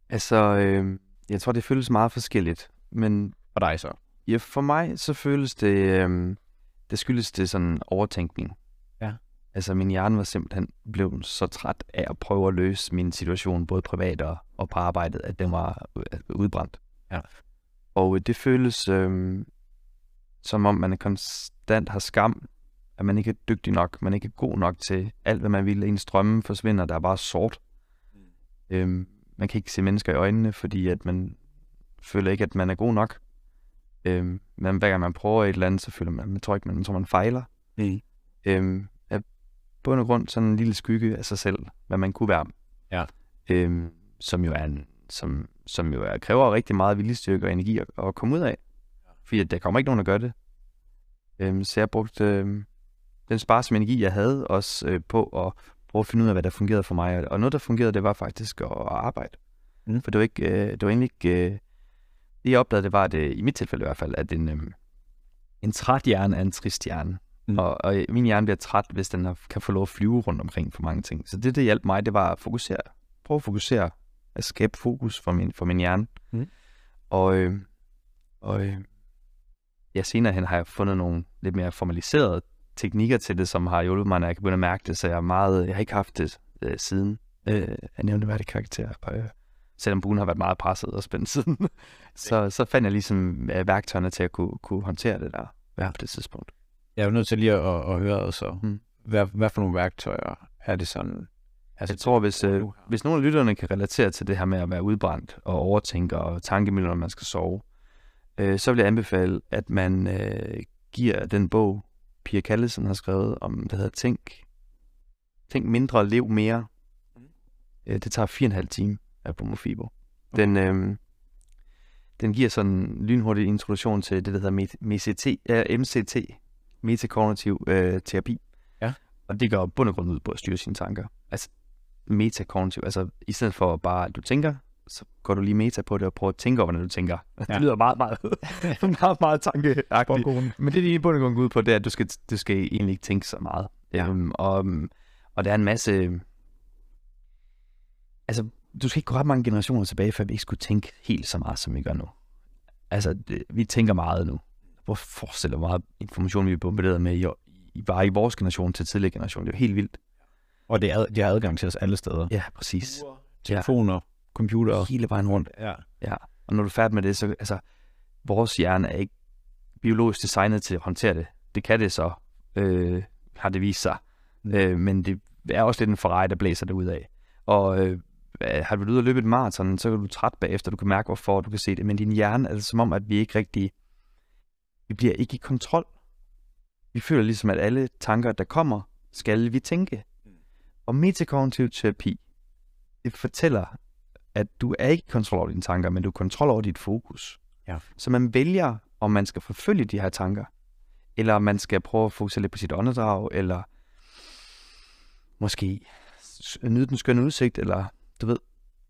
Altså, øh, jeg tror, det føles meget forskelligt. Men for dig så? ja, for mig, så føles det, øh, det skyldes det sådan overtænkning. Ja. Altså, min hjerne var simpelthen blevet så træt af at prøve at løse min situation, både privat og, og på arbejdet, at den var øh, udbrændt. Ja. Og øh, det føles øh, som om, man konstant har skam, at man ikke er dygtig nok, man ikke er god nok til alt, hvad man vil. Ens drømme forsvinder, der er bare sort. Øhm, man kan ikke se mennesker i øjnene, fordi at man, føler ikke, at man er god nok. Øhm, men hver gang man prøver et eller andet, så føler man, man tror ikke, man, man tror, man fejler. Mm. Øhm, er bund og grund sådan en lille skygge af sig selv, hvad man kunne være. Ja. Øhm, som jo er en, som, som jo er, kræver rigtig meget viljestyrke og energi at, at komme ud af. Fordi der kommer ikke nogen, der gør det. Øhm, så jeg brugte øhm, den sparsomme energi, jeg havde, også øh, på at prøve at finde ud af, hvad der fungerede for mig. Og noget, der fungerede, det var faktisk at arbejde. Mm. For det var, ikke, øh, det var egentlig ikke... Øh, det jeg opdagede, det var, at det, i mit tilfælde i hvert fald, at en, øh, en træt hjerne er en trist hjerne. Mm. Mm. Og, og min hjerne bliver træt, hvis den har, kan få lov at flyve rundt omkring for mange ting. Så det, der hjalp mig, det var at fokusere. Prøve at fokusere. At skabe fokus for min, for min hjerne. Mm. Og, øh, og øh, ja, senere hen har jeg fundet nogle lidt mere formaliserede teknikker til det, som har hjulpet mig, når jeg kan begynde at mærke det. Så jeg, er meget, jeg har ikke haft det øh, siden. Øh, hvad det karakter. Øh, selvom buen har været meget presset og spændt siden, så, så fandt jeg ligesom øh, værktøjerne til at kunne, kunne håndtere det der ja. på det tidspunkt. Jeg er jo nødt til lige at, at høre også, Mm. hvad, hvad for nogle værktøjer er det sådan? Altså, jeg tror, hvis, øh, hvis nogle af lytterne kan relatere til det her med at være udbrændt og overtænke og tankemøller, når man skal sove, øh, så vil jeg anbefale, at man øh, giver den bog, Pia Kallesen har skrevet om, der hedder Tænk, Tænk mindre, lev mere. Øh, det tager fire og en halv time af Mofibo. Den, øh, den giver sådan en lynhurtig introduktion til det, der hedder MCT, øh, MCT metakognitiv øh, terapi. Ja. Og det går bund og grund ud på at styre sine tanker. Altså metakognitiv, altså i stedet for bare, at du tænker, så går du lige meta på det og prøver at tænke over, hvordan du tænker. Ja. Det lyder meget, meget, meget, meget tankeagtigt. Men det, det i bund og grund går ud på, det er, at du skal, du skal egentlig ikke tænke så meget. Ja. Øhm, og, og der er en masse... Altså, du skal ikke gå ret mange generationer tilbage, før vi ikke skulle tænke helt så meget, som vi gør nu. Altså, det, vi tænker meget nu. Hvor forestiller meget information, vi er bombarderet med i, i, bare i vores generation til tidligere generation. Det er jo helt vildt. Og det er, de har adgang til os alle steder. Ja, præcis. Telefoner, computer. Hele vejen rundt. Ja. Ja, og når du er færdig med det, så altså, vores hjerne er ikke biologisk designet til at håndtere det. Det kan det så, øh, har det vist sig. Mm. Øh, men det er også lidt en Ferrari, der blæser det ud af. Og øh, har du været ude og løbe et maraton, så er du træt bagefter, du kan mærke hvorfor, du kan se det. Men din hjerne er det som om, at vi ikke rigtig, vi bliver ikke i kontrol. Vi føler ligesom, at alle tanker, der kommer, skal vi tænke. Og metakognitiv terapi, det fortæller, at du er ikke kontrol over dine tanker, men du er kontrol over dit fokus. Ja. Så man vælger, om man skal forfølge de her tanker, eller om man skal prøve at fokusere lidt på sit åndedrag, eller måske nyde den skønne udsigt, eller du ved.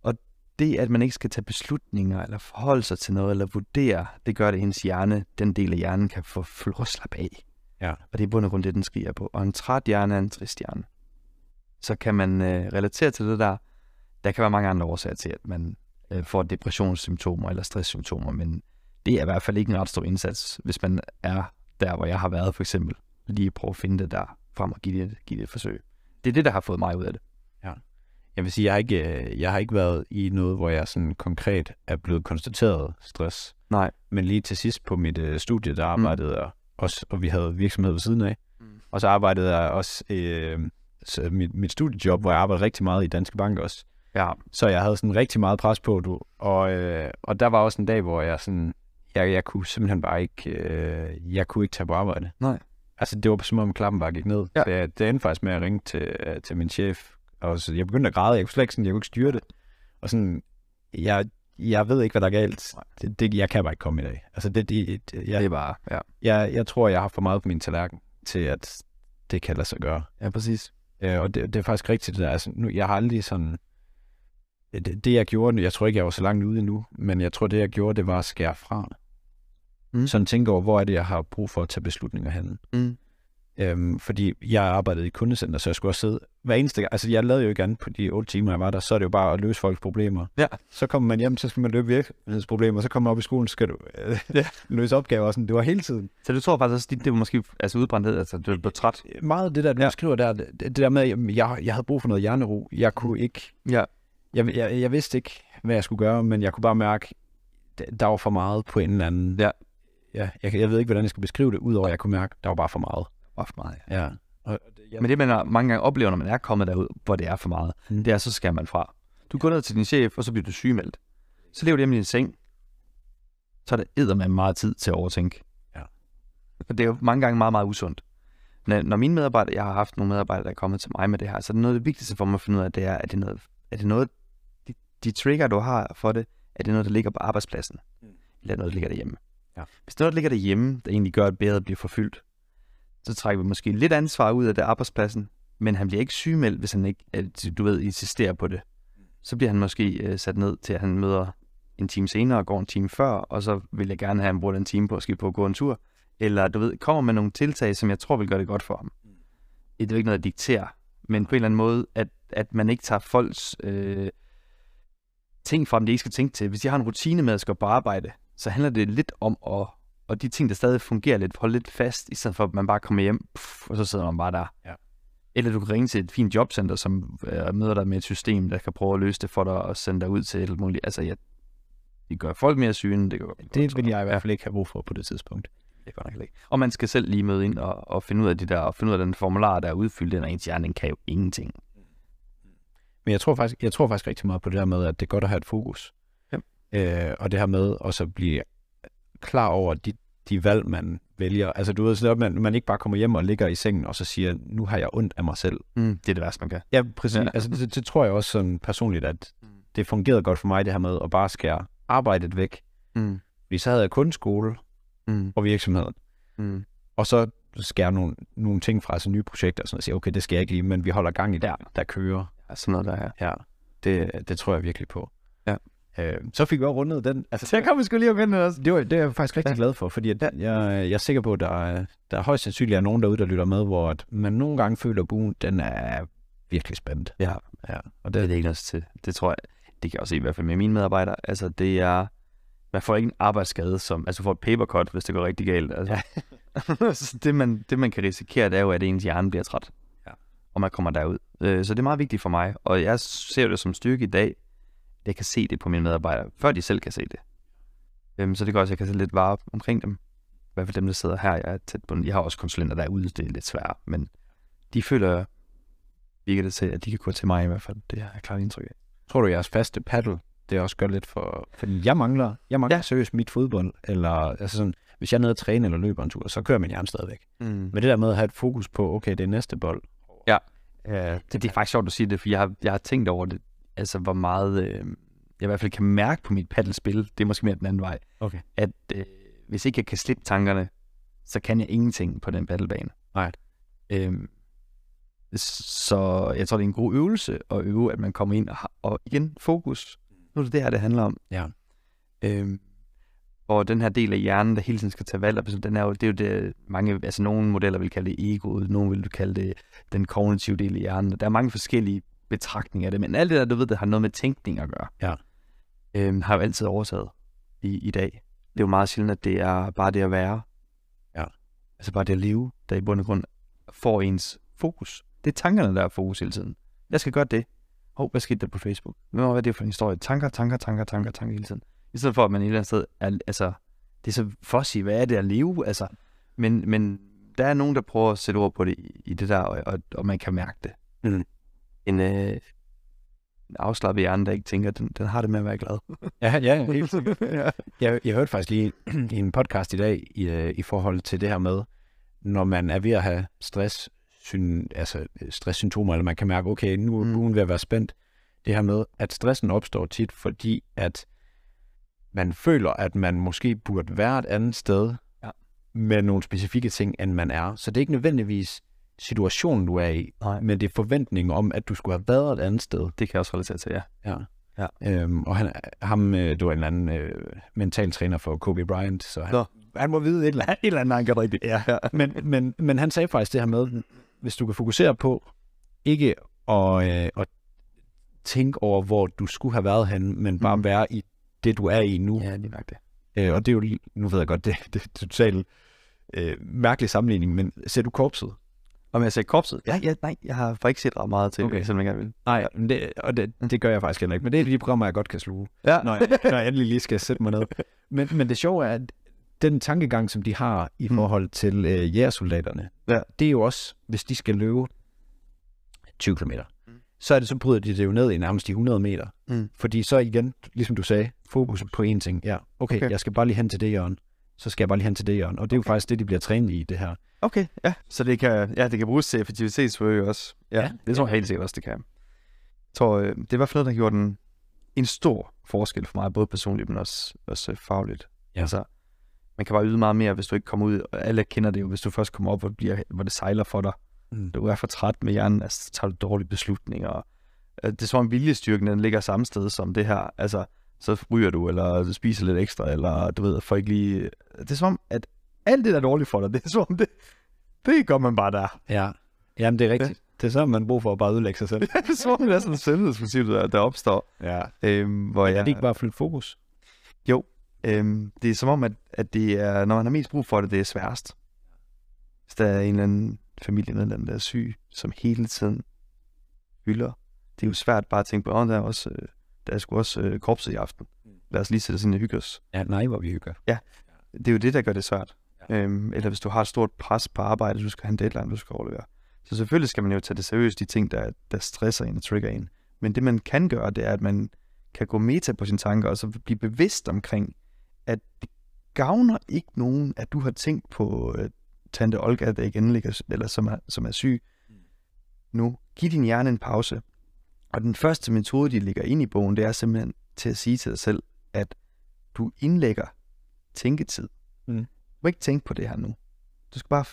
Og det, at man ikke skal tage beslutninger, eller forholde sig til noget, eller vurdere, det gør det, at hendes hjerne, den del af hjernen, kan få slappe af. Ja. Og det er bund og grund det, den skriger på. Og en træt hjerne er en trist hjerne. Så kan man øh, relatere til det der. Der kan være mange andre årsager til, at man øh, får depressionssymptomer eller stresssymptomer, men det er i hvert fald ikke en ret stor indsats, hvis man er der, hvor jeg har været for eksempel. Lige prøve at finde det der frem og give det, give det et forsøg. Det er det, der har fået mig ud af det. Jeg vil sige, jeg har ikke, øh, jeg har ikke været i noget, hvor jeg sådan konkret er blevet konstateret stress. Nej. Men lige til sidst på mit øh, studie, der arbejdede mm. jeg også, og vi havde virksomhed ved siden af. Mm. Og så arbejdede jeg også øh, så mit, mit studiejob, hvor jeg arbejdede rigtig meget i Danske Bank også. Ja. Så jeg havde sådan rigtig meget pres på, du. Og, øh, og der var også en dag, hvor jeg sådan, jeg, jeg kunne simpelthen bare ikke, øh, jeg kunne ikke tage på arbejde. Nej. Altså, det var som om klappen bare gik ned. Ja. Det, det endte faktisk med at ringe til, øh, til min chef, og så, jeg begyndte at græde. Jeg kunne slet ikke, sådan, jeg kunne ikke styre det. Og sådan, jeg, jeg ved ikke, hvad der er galt. Det, det, jeg kan bare ikke komme i dag. Altså, det, det, det, jeg, Det er bare, ja. jeg, jeg tror, jeg har for meget på min tallerken til, at det kan lade sig gøre. Ja, præcis. Øh, og det, det er faktisk rigtigt det der. Altså, nu, jeg har aldrig sådan... Det, det, jeg gjorde, jeg tror ikke, jeg var så langt ude endnu, men jeg tror, det, jeg gjorde, det var at skære fra. Mm. Sådan tænke over, hvor er det, jeg har brug for at tage beslutninger hen. Mm. Øhm, fordi jeg arbejdede i kundecenter, så jeg skulle også sidde hver eneste gang. Altså, jeg lavede jo ikke andet på de otte timer, jeg var der. Så er det jo bare at løse folks problemer. Ja. Så kommer man hjem, så skal man løbe virksomhedsproblemer. Så kommer man op i skolen, så skal du øh, Ja. løse opgaver. og Sådan. Det var hele tiden. Så du tror faktisk også, det, var måske altså udbrændthed, altså du blev træt? Meget af det der, du Ja. skriver der, det, det der med, at jeg, jeg havde brug for noget hjernero. Jeg kunne ikke Ja. jeg, jeg, jeg vidste ikke, hvad jeg skulle gøre, men jeg kunne bare mærke, der, der var for meget på en eller anden... Ja. ja jeg, jeg ved ikke, hvordan jeg skal beskrive det, udover at jeg kunne mærke, der var bare for meget. For meget, ja. Ja. Og, Men det, man mange gange oplever, når man er kommet derud, hvor det er for meget, Mm. det er, så skal man fra. Du går ned til din chef, og så bliver du sygemeldt. Så lever du hjemme i din seng. så er der eddermame meget tid til at overtænke. Ja. Og det er jo mange gange meget, meget usundt. Når, når mine medarbejdere, jeg har haft nogle medarbejdere, der er kommet til mig med det her, så er det noget af det vigtigste for mig at finde ud af, det er, er det noget, er det noget de, de trigger, du har for det, er det noget, der ligger på arbejdspladsen? Mm. Eller er det noget, der ligger derhjemme? Ja. Hvis det er noget, der ligger derhjemme, der egentlig gør, at bæret bliver forfyldt, så trækker vi måske lidt ansvar ud af det arbejdspladsen, men han bliver ikke sygemeldt, hvis han ikke, du ved, insisterer på det. Så bliver han måske øh, sat ned til, at han møder en time senere og går en time før, og så vil jeg gerne have, at han bruger den time på at skifte på at gå en tur. Eller du ved, kommer med nogle tiltag, som jeg tror vil gøre det godt for ham. Det er jo ikke noget, at diktere, men på en eller anden måde, at, at man ikke tager folks øh, ting fra dem, de ikke skal tænke til. Hvis de har en rutine med at skal på arbejde, så handler det lidt om at, og de ting, der stadig fungerer lidt, holde lidt fast, i stedet for at man bare kommer hjem, puff, og så sidder man bare der. Ja. Eller du kan ringe til et fint jobcenter, som øh, møder dig med et system, der kan prøve at løse det for dig og sende dig ud til et muligt. Altså, ja, det gør folk mere syge, det gør Det vil jeg i hvert fald ikke have brug for på det tidspunkt. Det godt nok ikke. Og man skal selv lige møde ind og, og finde ud af de der, og finde ud af den formular, der er udfyldt, den og ens hjerne, den kan jo ingenting. Men jeg tror faktisk, jeg tror faktisk rigtig meget på det her med, at det er godt at have et fokus. Ja. Øh, og det her med også at blive klar over de, de valg, man vælger. Altså du ved, så at man, man ikke bare kommer hjem og ligger i sengen, og så siger, nu har jeg ondt af mig selv. Mm, det er det værste, man kan. Ja, præcis. Ja. Altså det, det tror jeg også sådan personligt, at det fungerede godt for mig, det her med at bare skære arbejdet væk. Mm. Fordi så havde jeg kun skole Mm. og virksomheden. Mm. Og så skære nogle, nogle ting fra, altså nye projekter, og sådan og sige, okay, det skal jeg ikke lige, men vi holder gang i det, der kører. Ja, sådan noget der her. Ja, det, det tror jeg virkelig på. Ja. Øh, så fik vi også rundet den. Altså, Så kommer vi sgu lige at vende også. det, var, det er jeg faktisk rigtig Ja. glad for, fordi at jeg, jeg er sikker på, at der er, der er højst sandsynligt er nogen derude, der lytter med, hvor at man nogle gange føler, at buen, den er virkelig spændt. Ja, Ja, og det er det, det ikke noget til. Det tror jeg, det kan jeg også se i hvert fald med mine medarbejdere. Altså, det er, man får ikke en arbejdsskade, som, altså får et papercut, hvis det går rigtig galt. Altså. Ja. så det man, det, man kan risikere, det er jo, at ens hjerne bliver træt. Ja. Og man kommer derud. Øh, så det er meget vigtigt for mig. Og jeg ser det som styrke i dag, jeg kan se det på mine medarbejdere, før de selv kan se det. Øhm, så det gør også, at jeg kan sætte lidt vare omkring dem. I hvert fald dem, der sidder her, jeg er tæt på. Jeg har også konsulenter derude, det er lidt svært, men de føler, virker det til, at de kan gå til mig i hvert fald. Det har jeg klart indtryk af. tror du, jeres faste paddle, det også gør lidt for... Fordi jeg mangler, jeg mangler Ja. seriøst mit fodbold, eller altså sådan, hvis jeg er nede og træne eller løber en tur, så kører min hjerne stadigvæk. Mm. Men det der med at have et fokus på, okay, det er næste bold. Ja. Ja, Det, det er faktisk sjovt at sige det, for jeg har, jeg har tænkt over det, altså hvor meget øh, jeg i hvert fald kan mærke på mit paddelspil, det er måske mere den anden vej, Okay. at øh, hvis ikke jeg kan slippe tankerne, så kan jeg ingenting på den paddelbane. Nej. Øhm, så jeg tror, det er en god øvelse at øve, at man kommer ind og, har, og igen, fokus. Nu er det det her, det handler om. Ja. Øhm, og den her del af hjernen, der hele tiden skal tage valg, og den er jo, det er jo det, mange, altså nogle modeller vil kalde det egoet, nogle vil kalde det den kognitive del af hjernen. Der er mange forskellige betragtninger af det, men alt det der, du ved, det har noget med tænkning at gøre. Ja. Øhm, har jo altid overtaget i, i dag. Det er jo meget sjældent, at det er bare det at være. Ja. Altså bare det at leve, der i bund og grund får ens fokus. Det er tankerne, der er fokus hele tiden. Jeg skal gøre det. Hov, hvad skete der på Facebook? Hvad var det for en historie? Tanker, tanker, tanker, tanker, tanker hele tiden. I stedet for, at man et eller andet sted er, altså, det er så fuzzy, hvad er det at leve? Altså, men, men der er nogen, der prøver at sætte ord på det i, i det der, og, og, og man kan mærke det. Mhm. En, øh, en afslappet hjerne, der ikke tænker, den, den har det med at være glad. Ja, ja, helt sikkert. ja. Jeg, jeg hørte faktisk lige i en podcast i dag i, øh, i forhold til det her med, når man er ved at have stress, syn, altså øh, stresssymptomer, eller man kan mærke, okay, nu er Mm. buen ved at være spændt. Det her med, at stressen opstår tit, fordi at man føler, at man måske burde være et andet sted Ja. med nogle specifikke ting, end man er. Så det er ikke nødvendigvis situationen, du er i, Nej. men det er forventningen om, at du skulle have været et andet sted. Det kan jeg også relatere til, ja. Ja. Ja. Øhm, og han, ham, øh, det var en eller anden øh, mental træner for Kobe Bryant, så han, Nå. han må vide et eller andet, et eller andet han gør rigtigt. Ja. ja. Men, men, men han sagde faktisk det her med, hvis du kan fokusere på ikke at, øh, at tænke over, hvor du skulle have været henne, men bare Mhm. være i det, du er i nu. Ja, lige nok det. Øh, og det er jo, lige- nu ved jeg godt, det, det er totalt øh, mærkelig sammenligning, men ser du korpset? Om jeg sagde korpset? Ja, ja, nej, jeg har faktisk ikke set ret meget til Okay. selvom jeg gerne vil. Nej, men det, og det, det gør jeg faktisk heller ikke, men det er de programmer, jeg godt kan sluge. Ja. når jeg, når jeg endelig lige skal sætte mig ned. Men, men det sjove er, at den tankegang, som de har i Mm. forhold til øh, jægersoldaterne, Ja. det er jo også, hvis de skal løbe 20 km, Mm. så er det, så bryder de det jo ned i nærmest de 100 meter. Mm. Fordi så igen, ligesom du sagde, fokus på én ting. Ja, okay, Okay. okay, jeg skal bare lige hen til det hjørne. Så skal jeg bare lige hen til det hjørne. Og det er jo faktisk det, de bliver trænet i, det her. Okay, ja. Så det kan, ja, det kan bruges til effektivitetsforøg også. Ja, Ja. ja, det tror jeg helt sikkert også, det kan. Jeg tror, øh, det er i hvert fald noget, der har gjort en, en stor forskel for mig, både personligt, men også, også øh, fagligt. Ja. Altså, man kan bare yde meget mere, hvis du ikke kommer ud. Og alle kender det jo, hvis du først kommer op, hvor det, bliver, hvor det sejler for dig. Mm. Du er for træt med hjernen, altså, så tager du dårlige beslutninger. Øh, Det er som om viljestyrken, den ligger samme sted som det her. Altså, så ryger du, eller du spiser lidt ekstra, eller du ved, får ikke lige... Det er som om, at alt det, der er dårligt for dig, det er som om, det, det gør man bare der. Ja, Jamen, det er rigtigt. Ja. Det er så, man brug for at bare ødelægge sig selv. det er som om, det er sådan et selvhedsprincip, der, der opstår. ja. Øhm, hvor Ja. jeg, Er det ikke bare flytte fokus? øhm, det er som om, at, at det er, når man har mest brug for det, det er sværest. Hvis der er en eller anden familiemedlem, der er syg, som hele tiden hylder. Det er jo svært bare at tænke på, at der er, også, øh, der er sgu også øh, korpset i aften. Lad os lige sætte os ind og hygge os. Ja, nej, hvor vi hygger. Det er jo det, der gør det svært. Ja. Ja. Øhm, eller hvis du har et stort pres på arbejde, du skal have en deadline, du skal overlevere. Så selvfølgelig skal man jo tage det seriøst, de ting, der, der stresser en og trigger en. Men det, man kan gøre, det er, at man kan gå meta på sine tanker, og så blive bevidst omkring, at det gavner ikke nogen, at du har tænkt på uh, tante Olga, der igen ligger, eller som er, som er syg. Nu, giv din hjerne en pause. Og den første metode, de lægger ind i bogen, det er simpelthen til at sige til dig selv, at du indlægger tænketid. Mm. Du må ikke tænke på det her nu. Du skal bare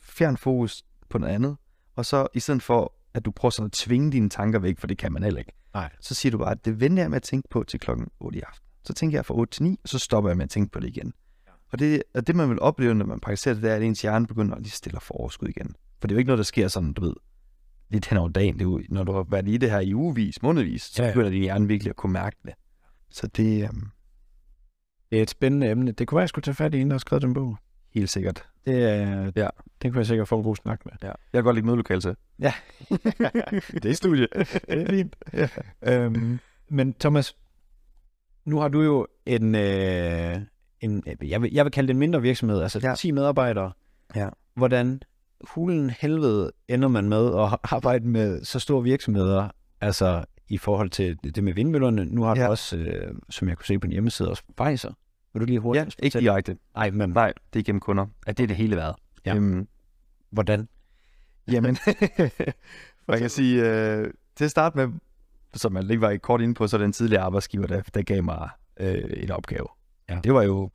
fjerne fokus på noget andet. Og så i stedet for, at du prøver sådan at tvinge dine tanker væk, for det kan man heller ikke, Nej. så siger du bare, at det venter jeg med at tænke på til klokken 8 i aften. Så tænker jeg fra 8 til 9, og så stopper jeg med at tænke på det igen. Ja. Og, det, og det, man vil opleve, når man praktiserer det, det er, at ens hjerne begynder at lige stille for overskud igen. For det er jo ikke noget, der sker sådan, du ved, lidt hen over dagen. Det er jo, når du har været i det her i ugevis, månedvis, så Ja, ja. begynder din hjerne virkelig at kunne mærke det. Så det er um, Det er et spændende emne. Det kunne være, jeg skulle tage fat i en, der har skrevet den bog. helt sikkert. Det, er, Ja. det kunne jeg sikkert få en god snak med. Ja. Jeg kan godt lide mødelokale til. det er studie. det er fint. Ja. Øhm, men Thomas, nu har du jo en, øh, en jeg, vil, jeg vil kalde det en mindre virksomhed, altså Ja. ja. 10 medarbejdere. Ja. Hvordan hulen helvede ender man med at arbejde med så store virksomheder, altså i forhold til det med vindmøllerne. Nu har du Ja. også, øh, som jeg kunne se på din hjemmeside, også Pfizer. Vil du lige hurtigt Ja, ikke direkte. Nej, men Nej, det er gennem kunder. At det er det hele været. Ja. Øhm, hvordan? Jamen, man kan sige, øh, til at starte med, som man lige var kort inde på, så den tidligere arbejdsgiver, der, der gav mig øh, en opgave. Ja. Det var jo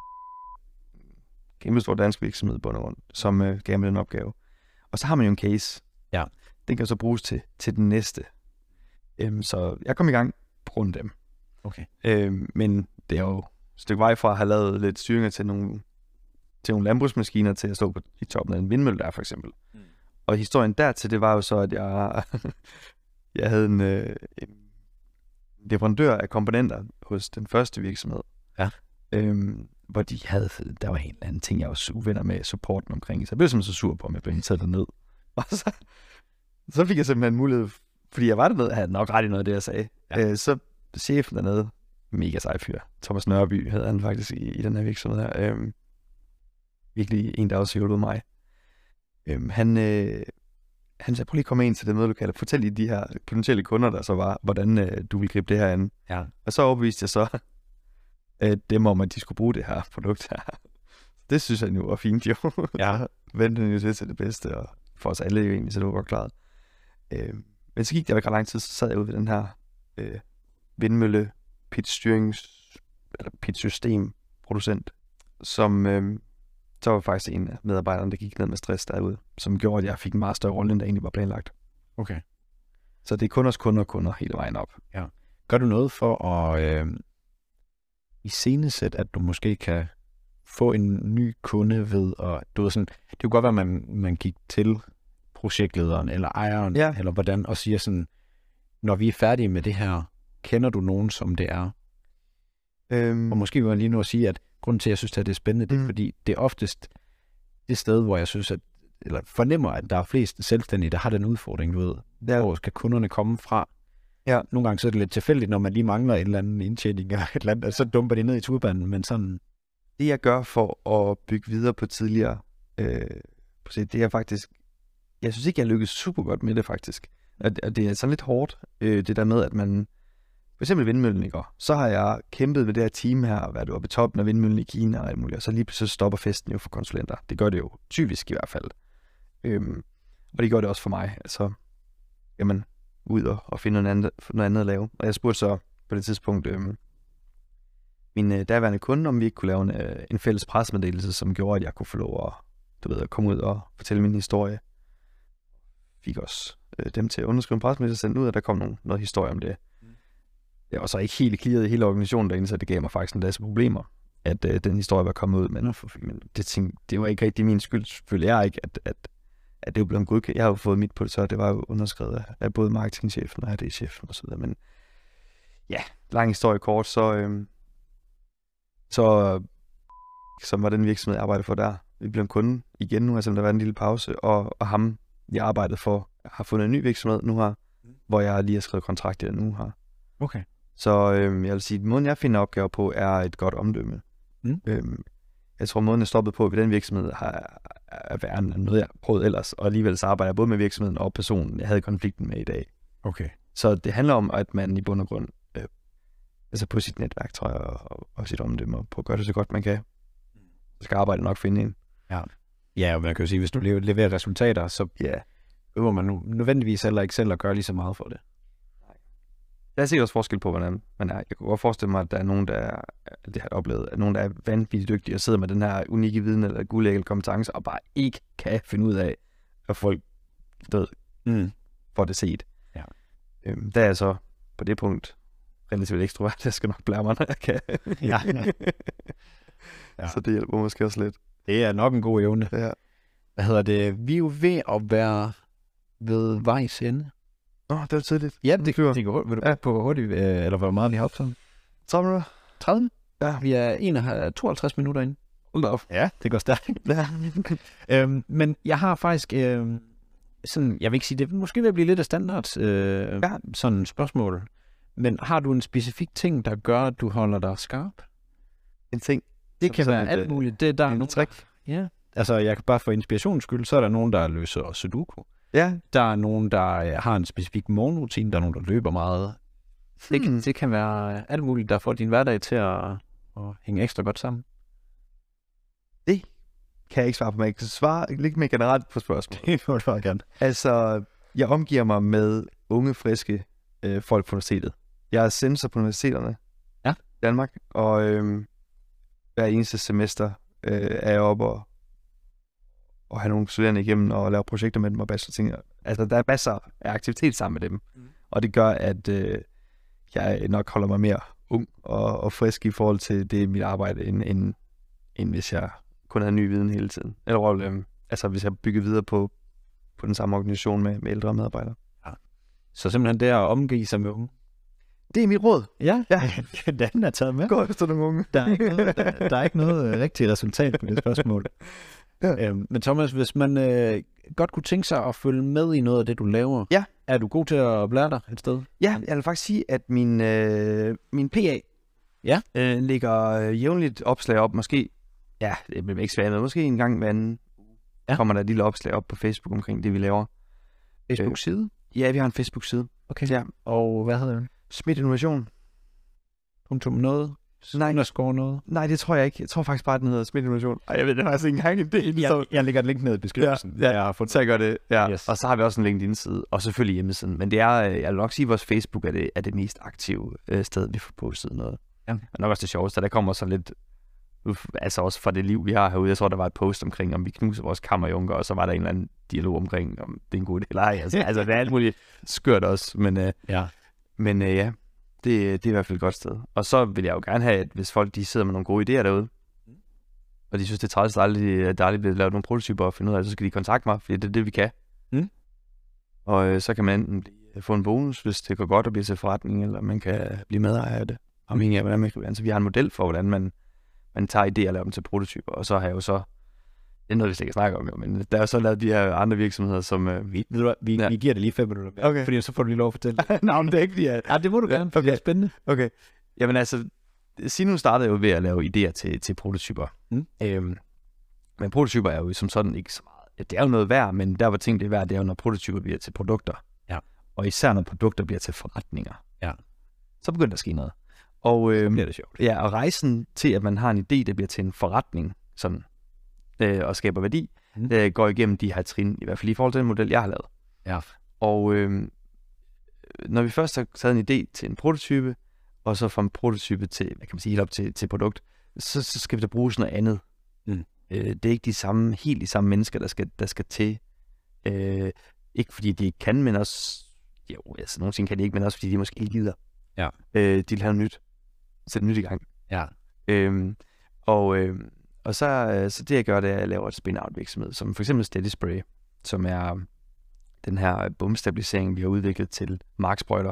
kæmpe stor dansk virksomhed på grund, som øh, gav mig den opgave. Og så har man jo en case. Ja. Den kan så bruges til, til den næste. Øhm, så jeg kom i gang på grund af dem. Okay. Øhm, men det er jo et stykke vej fra at have lavet lidt styringer til nogle, til nogle landbrugsmaskiner til at stå på, i toppen af en vindmølle der, for eksempel. Mm. Og historien dertil, det var jo så, at jeg, jeg havde en, øh, en leverandør af komponenter hos den første virksomhed. Ja. Øhm, hvor de havde, der var en eller anden ting, jeg var uvenner med supporten omkring. Så jeg blev simpelthen så sur på, om jeg blev inviteret derned. Og så, så fik jeg simpelthen mulighed, fordi jeg var dernede, havde nok ret i noget af det, jeg sagde. Ja. Øh, så chefen dernede, mega sej fyr, Thomas Nørby hed han faktisk i, i den her virksomhed her. Øhm, virkelig en, der også hjulpet mig. Øhm, han, øh, han sagde, prøv lige at komme ind til det mødelokale, fortæl lige de her potentielle kunder, der så var, hvordan øh, du vil gribe det her an. Ja. Og så overbeviste jeg så øh, dem om, at de skulle bruge det her produkt her. Det synes jeg nu var fint jo. Ja. Vendte den jo til til det bedste, og for os alle jo egentlig, så det var godt klaret. Øh, men så gik der ikke ret lang tid, så sad jeg ude ved den her øh, vindmølle pitstyrings eller pitsystem producent, som øh, så var faktisk en af medarbejderne, der gik ned med stress derude, som gjorde, at jeg fik en meget større rolle, end der egentlig var planlagt. Okay. Så det er kunders kunder og kunder hele vejen op. Gør du noget for at øh, iscenesætte, at du måske kan få en ny kunde ved at, du ved sådan, det kunne godt være, at man, man gik til projektlederen eller ejeren, Ja. eller hvordan, og siger sådan, når vi er færdige med det her, kender du nogen, som det er? Øhm, Og måske vil jeg lige nu at sige, at grunden til, at jeg synes, at det er spændende, det er, Mm. fordi det er oftest det sted, hvor jeg synes, at eller fornemmer, at der er flest selvstændige, der har den udfordring, du ved. Ja. Hvor skal kunderne komme fra? Ja. Nogle gange så er det lidt tilfældigt, når man lige mangler en eller anden indtjening eller et eller andet, så dumper de ned i turbanen, men sådan, det jeg gør for at bygge videre på tidligere øh, det er faktisk, jeg synes ikke, jeg lykkedes super godt med det faktisk. Og, og det er sådan lidt hårdt, øh, det der med, at man... For eksempel vindmøllen, ikke? Så har jeg kæmpet med det her team her, været oppe i toppen af vindmøllen i Kina og alt muligt, og så lige pludselig stopper festen jo for konsulenter. Det gør det jo typisk i hvert fald. Øhm, og det gør det også for mig. Altså, jamen, ud og, og finde noget andet, noget andet at lave. Og jeg spurgte så på det tidspunkt øhm, min øh, daværende kunde, om vi ikke kunne lave en, øh, en fælles presmeddelelse, som gjorde, at jeg kunne få lov at, du ved, at komme ud og fortælle min historie. Fik også øh, dem til at underskrive en presmeddelelse, sendte ud, og der kom nogle, noget historie om det. Jeg var så ikke helt clearet i hele organisationen derinde, så det gav mig faktisk en masse problemer, at øh, den historie var kommet ud. Men, men det, tænkte, det var ikke rigtig min skyld, selvfølgelig jeg ikke, at, at, at det var blevet godkendt. Jeg har jo fået mit på det, så det var jo underskrevet af, både marketingchefen og så videre. Men ja, lang historie kort, så, øh, så som var den virksomhed, jeg arbejdede for der. Vi blev en kunde igen nu, altså der var en lille pause, og, og ham, jeg arbejdede for, har fundet en ny virksomhed nu her, hvor jeg lige har skrevet kontrakt i den nu her. Okay. Så øhm, jeg vil sige, at måden jeg finder opgaver på, er et godt omdømme. Mm. Øhm, jeg tror, måden jeg stoppede på ved den virksomhed, har, er værre end noget, jeg prøvede ellers. Og alligevel så arbejder jeg både med virksomheden og personen, jeg havde konflikten med i dag. Okay. Så det handler om, at man i bund og grund, øh, altså på sit netværk, tror jeg, og, og sit omdømme, og på at gøre det så godt man kan. Så skal arbejdet nok finde en. Ja. Ja, og man kan jo sige, hvis du leverer resultater, så Ja. behøver man nu nødvendigvis heller ikke selv at gøre lige så meget for det. Der er sikkert også forskel på, hvordan man er. Jeg kunne godt forestille mig, at der er nogen, der er, det har jeg oplevet, at nogen, der er vanvittigt dygtige og sidder med den her unikke viden eller guldægel kompetence, og bare ikke kan finde ud af, at folk ved, Mm. får det set. Ja. Øhm, der er jeg så på det punkt relativt ekstrovert. Jeg skal nok blære mig, når jeg kan. Ja, ja. Ja. Så det hjælper måske også lidt. Det er nok en god evne. Ja. Hvad hedder det? Vi er jo ved at være ved vejs ende. Åh, det var tidligt. Ja, det, det går hurtigt. Vil du Ja. på, hurtigt, øh, eller hvor meget vi har optaget? 30 minutter? 30? Ja. Vi er 51, 52 minutter inde. Hold op. Ja, det går stærkt. Ja. øhm, men jeg har faktisk øhm, sådan, jeg vil ikke sige, det er måske at blive lidt af standard øh, Ja. sådan spørgsmål. Men har du en specifik ting, der gør, at du holder dig skarp? En ting. Det kan være alt øh, muligt. Det, der er en nogen, trick. Ja. Altså, jeg kan bare for inspirations skyld, så er der nogen, der løser sudoku. Ja. Der er nogen, der øh, har en specifik morgenrutine. Der er nogen, der løber meget. Det, Hmm. det kan være øh, alt muligt, der får din hverdag til at, at hænge ekstra godt sammen. Kan jeg ikke svare på, men jeg kan svare lidt mere generelt på spørgsmålet. Det må du bare gerne. Altså, jeg omgiver mig med unge, friske øh, folk på universitetet. Jeg er censor på universiteterne Ja. i Danmark, og øh, hver eneste semester øh, er jeg oppe og, og have nogle studerende igennem og lave projekter med dem og bachelorting. Altså, der er masser af aktivitet sammen med dem, Mm. og det gør, at øh, jeg nok holder mig mere ung og, og frisk i forhold til det mit arbejde, end, end, end hvis jeg kun havde ny viden hele tiden. Eller øh, altså, hvis jeg bygger videre på, på den samme organisation med, med ældre medarbejdere. Så simpelthen det at omgive sig med unge. Det er mit råd. Ja, Ja. den er taget med. Gå efter nogle unge. Der er ikke noget, der, der er ikke noget øh, rigtigt resultat på det spørgsmål. Ja. Øhm, men Thomas, hvis man øh, godt kunne tænke sig at følge med i noget af det, du laver, Ja. er du god til at blære dig et sted? Ja, jeg vil faktisk sige, at min, øh, min PA Ja. øh, lægger øh, jævnligt opslag op. Måske, ja, det bliver ikke svært, men måske en gang hver anden Ja. kommer der et lille opslag op på Facebook omkring det, vi laver. Facebook-side? Ja, vi har en Facebook-side. Okay. Ja. Og hvad hedder den? Smidt Innovation. Punktum noget? Nej. Underscore noget? Nej, det tror jeg ikke. Jeg tror faktisk bare, at den hedder Smidt Innovation. Ej, jeg ved, det er faktisk ikke engang en del. Jeg, jeg lægger et link ned i beskrivelsen. Ja, ja. Jeg har fundet Så jeg gør det, ja. Yes. Og så har vi også en LinkedIn-side, og selvfølgelig hjemmesiden. Men det er, øh, jeg vil nok sige, at vores Facebook er det, er det mest aktive øh, sted, vi får postet noget. Ja. Og nok også det sjoveste, der kommer så lidt, altså også fra det liv, vi har herude. Jeg tror, der var et post omkring, om vi knuser vores kammerjunker, og så var der en eller anden dialog omkring, om det er en god idé eller ej. Altså, altså det er alt muligt skørt også, men, øh, Ja. men øh, ja, det, det er i hvert fald et godt sted. Og så vil jeg jo gerne have, at hvis folk de sidder med nogle gode idéer derude, og de synes, det er træls, at der aldrig, der aldrig bliver lavet nogle prototyper og finde ud af så skal de kontakte mig, fordi det er det, vi kan. Mm. Og øh, så kan man enten få en bonus, hvis det går godt at blive til forretning, eller man kan blive medejer af det, afhængig af, hvordan man kan være. Så vi har en model for, hvordan man, man tager idéer og laver dem til prototyper, og så har jeg jo så, det er noget, vi slet ikke snakker om, jo, men der er jo så lavet de her andre virksomheder, som... Øh, vi... Ved du hvad, vi, Ja. vi giver det lige fem minutter mere, Okay. fordi så får du lige lov at fortælle det. Nå, men det er ikke, fordi jeg... Ja, det må du gerne, for det er okay. spændende. Okay. Jamen altså, Sino startede jo ved at lave idéer til, til prototyper. Mm. Øhm, men prototyper er jo som sådan ikke så meget. Ja, det er jo noget værd, men der hvor ting det er værd, det er jo, når prototyper bliver til produkter. Ja. og især når produkter bliver til forretninger, Ja. så begynder der at ske noget. Og, øh, bliver det sjovt. ja, og rejsen til, at man har en idé, der bliver til en forretning, sådan, øh, og skaber værdi, Mm. øh, går igennem de her trin, i hvert fald i forhold til den model, jeg har lavet. Ja. Og øh, når vi først har taget en idé til en prototype, og så fra en prototype til, hvad kan man sige, helt op til, til produkt, så, så skal vi da bruge noget andet. Mm. Øh, det er ikke de samme, helt de samme mennesker, der skal, der skal til. Øh, ikke fordi de ikke kan, men også, jo, altså nogle ting kan de ikke, men også fordi de måske ikke gider. Ja. Øh, de vil have noget nyt. Sætte nyt i gang. Ja. Øhm, og, øhm, og så, øh, så det jeg gør, det er, at jeg laver et spin-out virksomhed, som for eksempel Steady Spray, som er den her bumstabilisering, vi har udviklet til marksprøjter,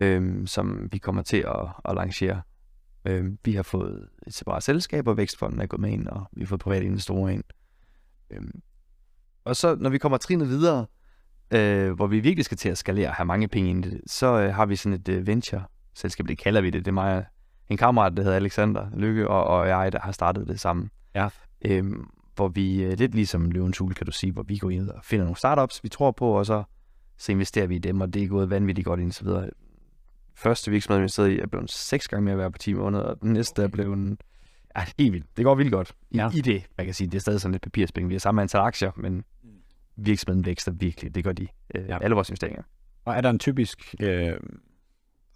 øhm, som vi kommer til at, at lancere. Øhm, vi har fået et separat selskab, og Vækstfonden er gået med ind, og vi har fået private investorer ind. Øhm, og så, når vi kommer trinet videre, øh, hvor vi virkelig skal til at skalere og have mange penge ind i det, så øh, har vi sådan et øh, venture-selskab, det kalder vi det. Det er mig en kammerat, der hedder Alexander Lykke, og, og jeg, der har startet det sammen. Ja. Øhm, hvor vi, øh, lidt ligesom Løvens Hule, kan du sige, hvor vi går ind og finder nogle startups, vi tror på, og så, så investerer vi i dem, og det er gået vanvittigt godt ind, så videre. Første virksomhed, vi investeret i, er blevet seks gange mere værd på 10 måneder, og den næste er blevet en, ja, helt vildt. Det går vildt godt i, Ja. i det, man kan sige. Det er stadig sådan lidt papirspenge. Vi har samme antal aktier, men virksomheden vækster virkelig. Det gør de. Øh, ja. Alle vores investeringer. Og er der en typisk øh,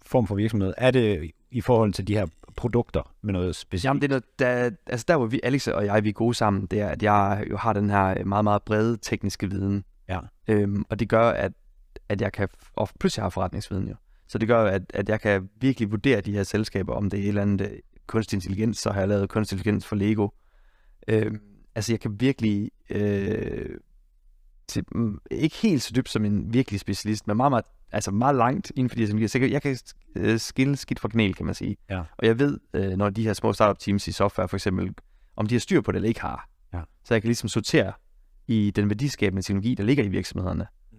form for virksomhed? Er det i forhold til de her produkter med noget specifikt? Jamen, det er noget, der, altså der, hvor vi, Alex og jeg, vi er gode sammen, det er, at jeg jo har den her meget, meget brede tekniske viden. Ja. Øhm, og det gør, at, at jeg kan, og pludselig har forretningsviden jo. Så det gør, at, at jeg kan virkelig vurdere de her selskaber, om det er et eller andet øh, kunstig intelligens, så har jeg lavet kunstig intelligens for Lego. Øhm, altså, jeg kan virkelig, øh, til, mm, ikke helt så dybt som en virkelig specialist, men meget, meget, altså meget langt inden for de her teknologier. Så jeg kan- jeg kan øh, skille skidt fra kanel, kan man sige. Ja. Og jeg ved, øh, når de her små startup teams i software for eksempel, om de har styr på det eller ikke har. Ja. Så jeg kan ligesom sortere i den værdiskabende teknologi, der ligger i virksomhederne. Mm.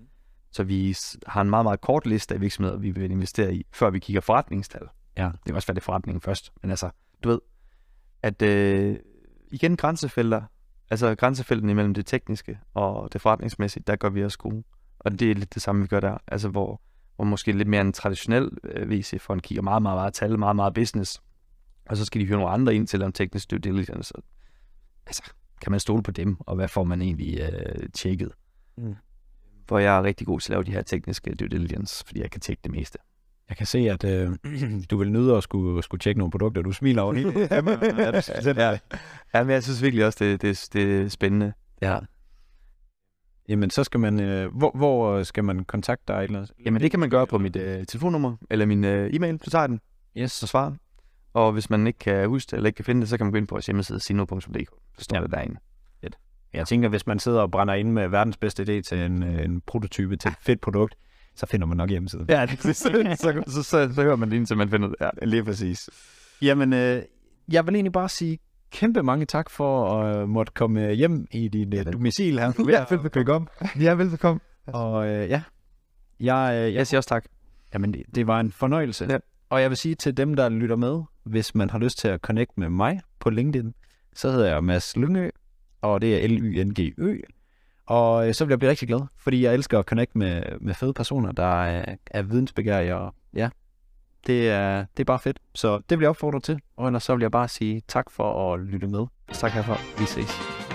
Så vi har en meget, meget kort liste af virksomheder, vi vil investere i, før vi kigger forretningstal. Ja. Det kan også være det er forretningen først, men altså, du ved, at øh, igen grænsefelter, altså grænsefelten imellem det tekniske og det forretningsmæssige, der gør vi os gode. Og det er lidt det samme, vi gør der. Altså, hvor, hvor måske lidt mere en traditionel øh, VC-fond kigger meget, meget, meget tal, meget, meget business. Og så skal de høre nogle andre ind til om teknisk due diligence. Og, altså, kan man stole på dem, og hvad får man egentlig øh, tjekket? Mm. Hvor jeg er rigtig god til at lave de her tekniske due diligence, fordi jeg kan tjekke det meste. Jeg kan se, at øh, du vil nyde at skulle, skulle tjekke nogle produkter. Du smiler over hele. ja. ja, men jeg synes virkelig også, det, det, det er spændende. ja. Jamen, så skal man... Øh, hvor, hvor skal man kontakte dig? Eller? Jamen, det kan man gøre på mit øh, telefonnummer, eller min øh, e-mail. Så tager jeg den, Yes. så svarer. Og hvis man ikke kan huske det, eller ikke kan finde det, så kan man gå ind på vores hjemmeside, sino.dk. Så står Ja. ja. det derinde. Jeg tænker, hvis man sidder og brænder ind med verdens bedste idé til en, øh, en prototype til et fedt produkt, så finder man nok hjemmesiden. Ja, det, så, så, så, så, så, så hører man det indtil man finder det. Ja. Lige præcis. Jamen, øh, jeg vil egentlig bare sige kæmpe mange tak for at øh, måtte komme hjem i din øh, domicil her. Ja, velbekomme. Ja, velbekomme. Og øh, ja, jeg, øh, jeg, Jeg siger også tak. jamen, det, det var en fornøjelse. Ja. Og jeg vil sige til dem, der lytter med, hvis man har lyst til at connect med mig på LinkedIn, så hedder jeg Mads Lyngø, og det er L-Y-N-G-Ø. Og øh, så vil jeg blive rigtig glad, fordi jeg elsker at connect med, med fede personer, der øh, er, er vidensbegærige. og ja, det er, det er bare fedt. Så det vil jeg opfordre til, og ellers så vil jeg bare sige tak for at lytte med. Tak herfra. Vi ses.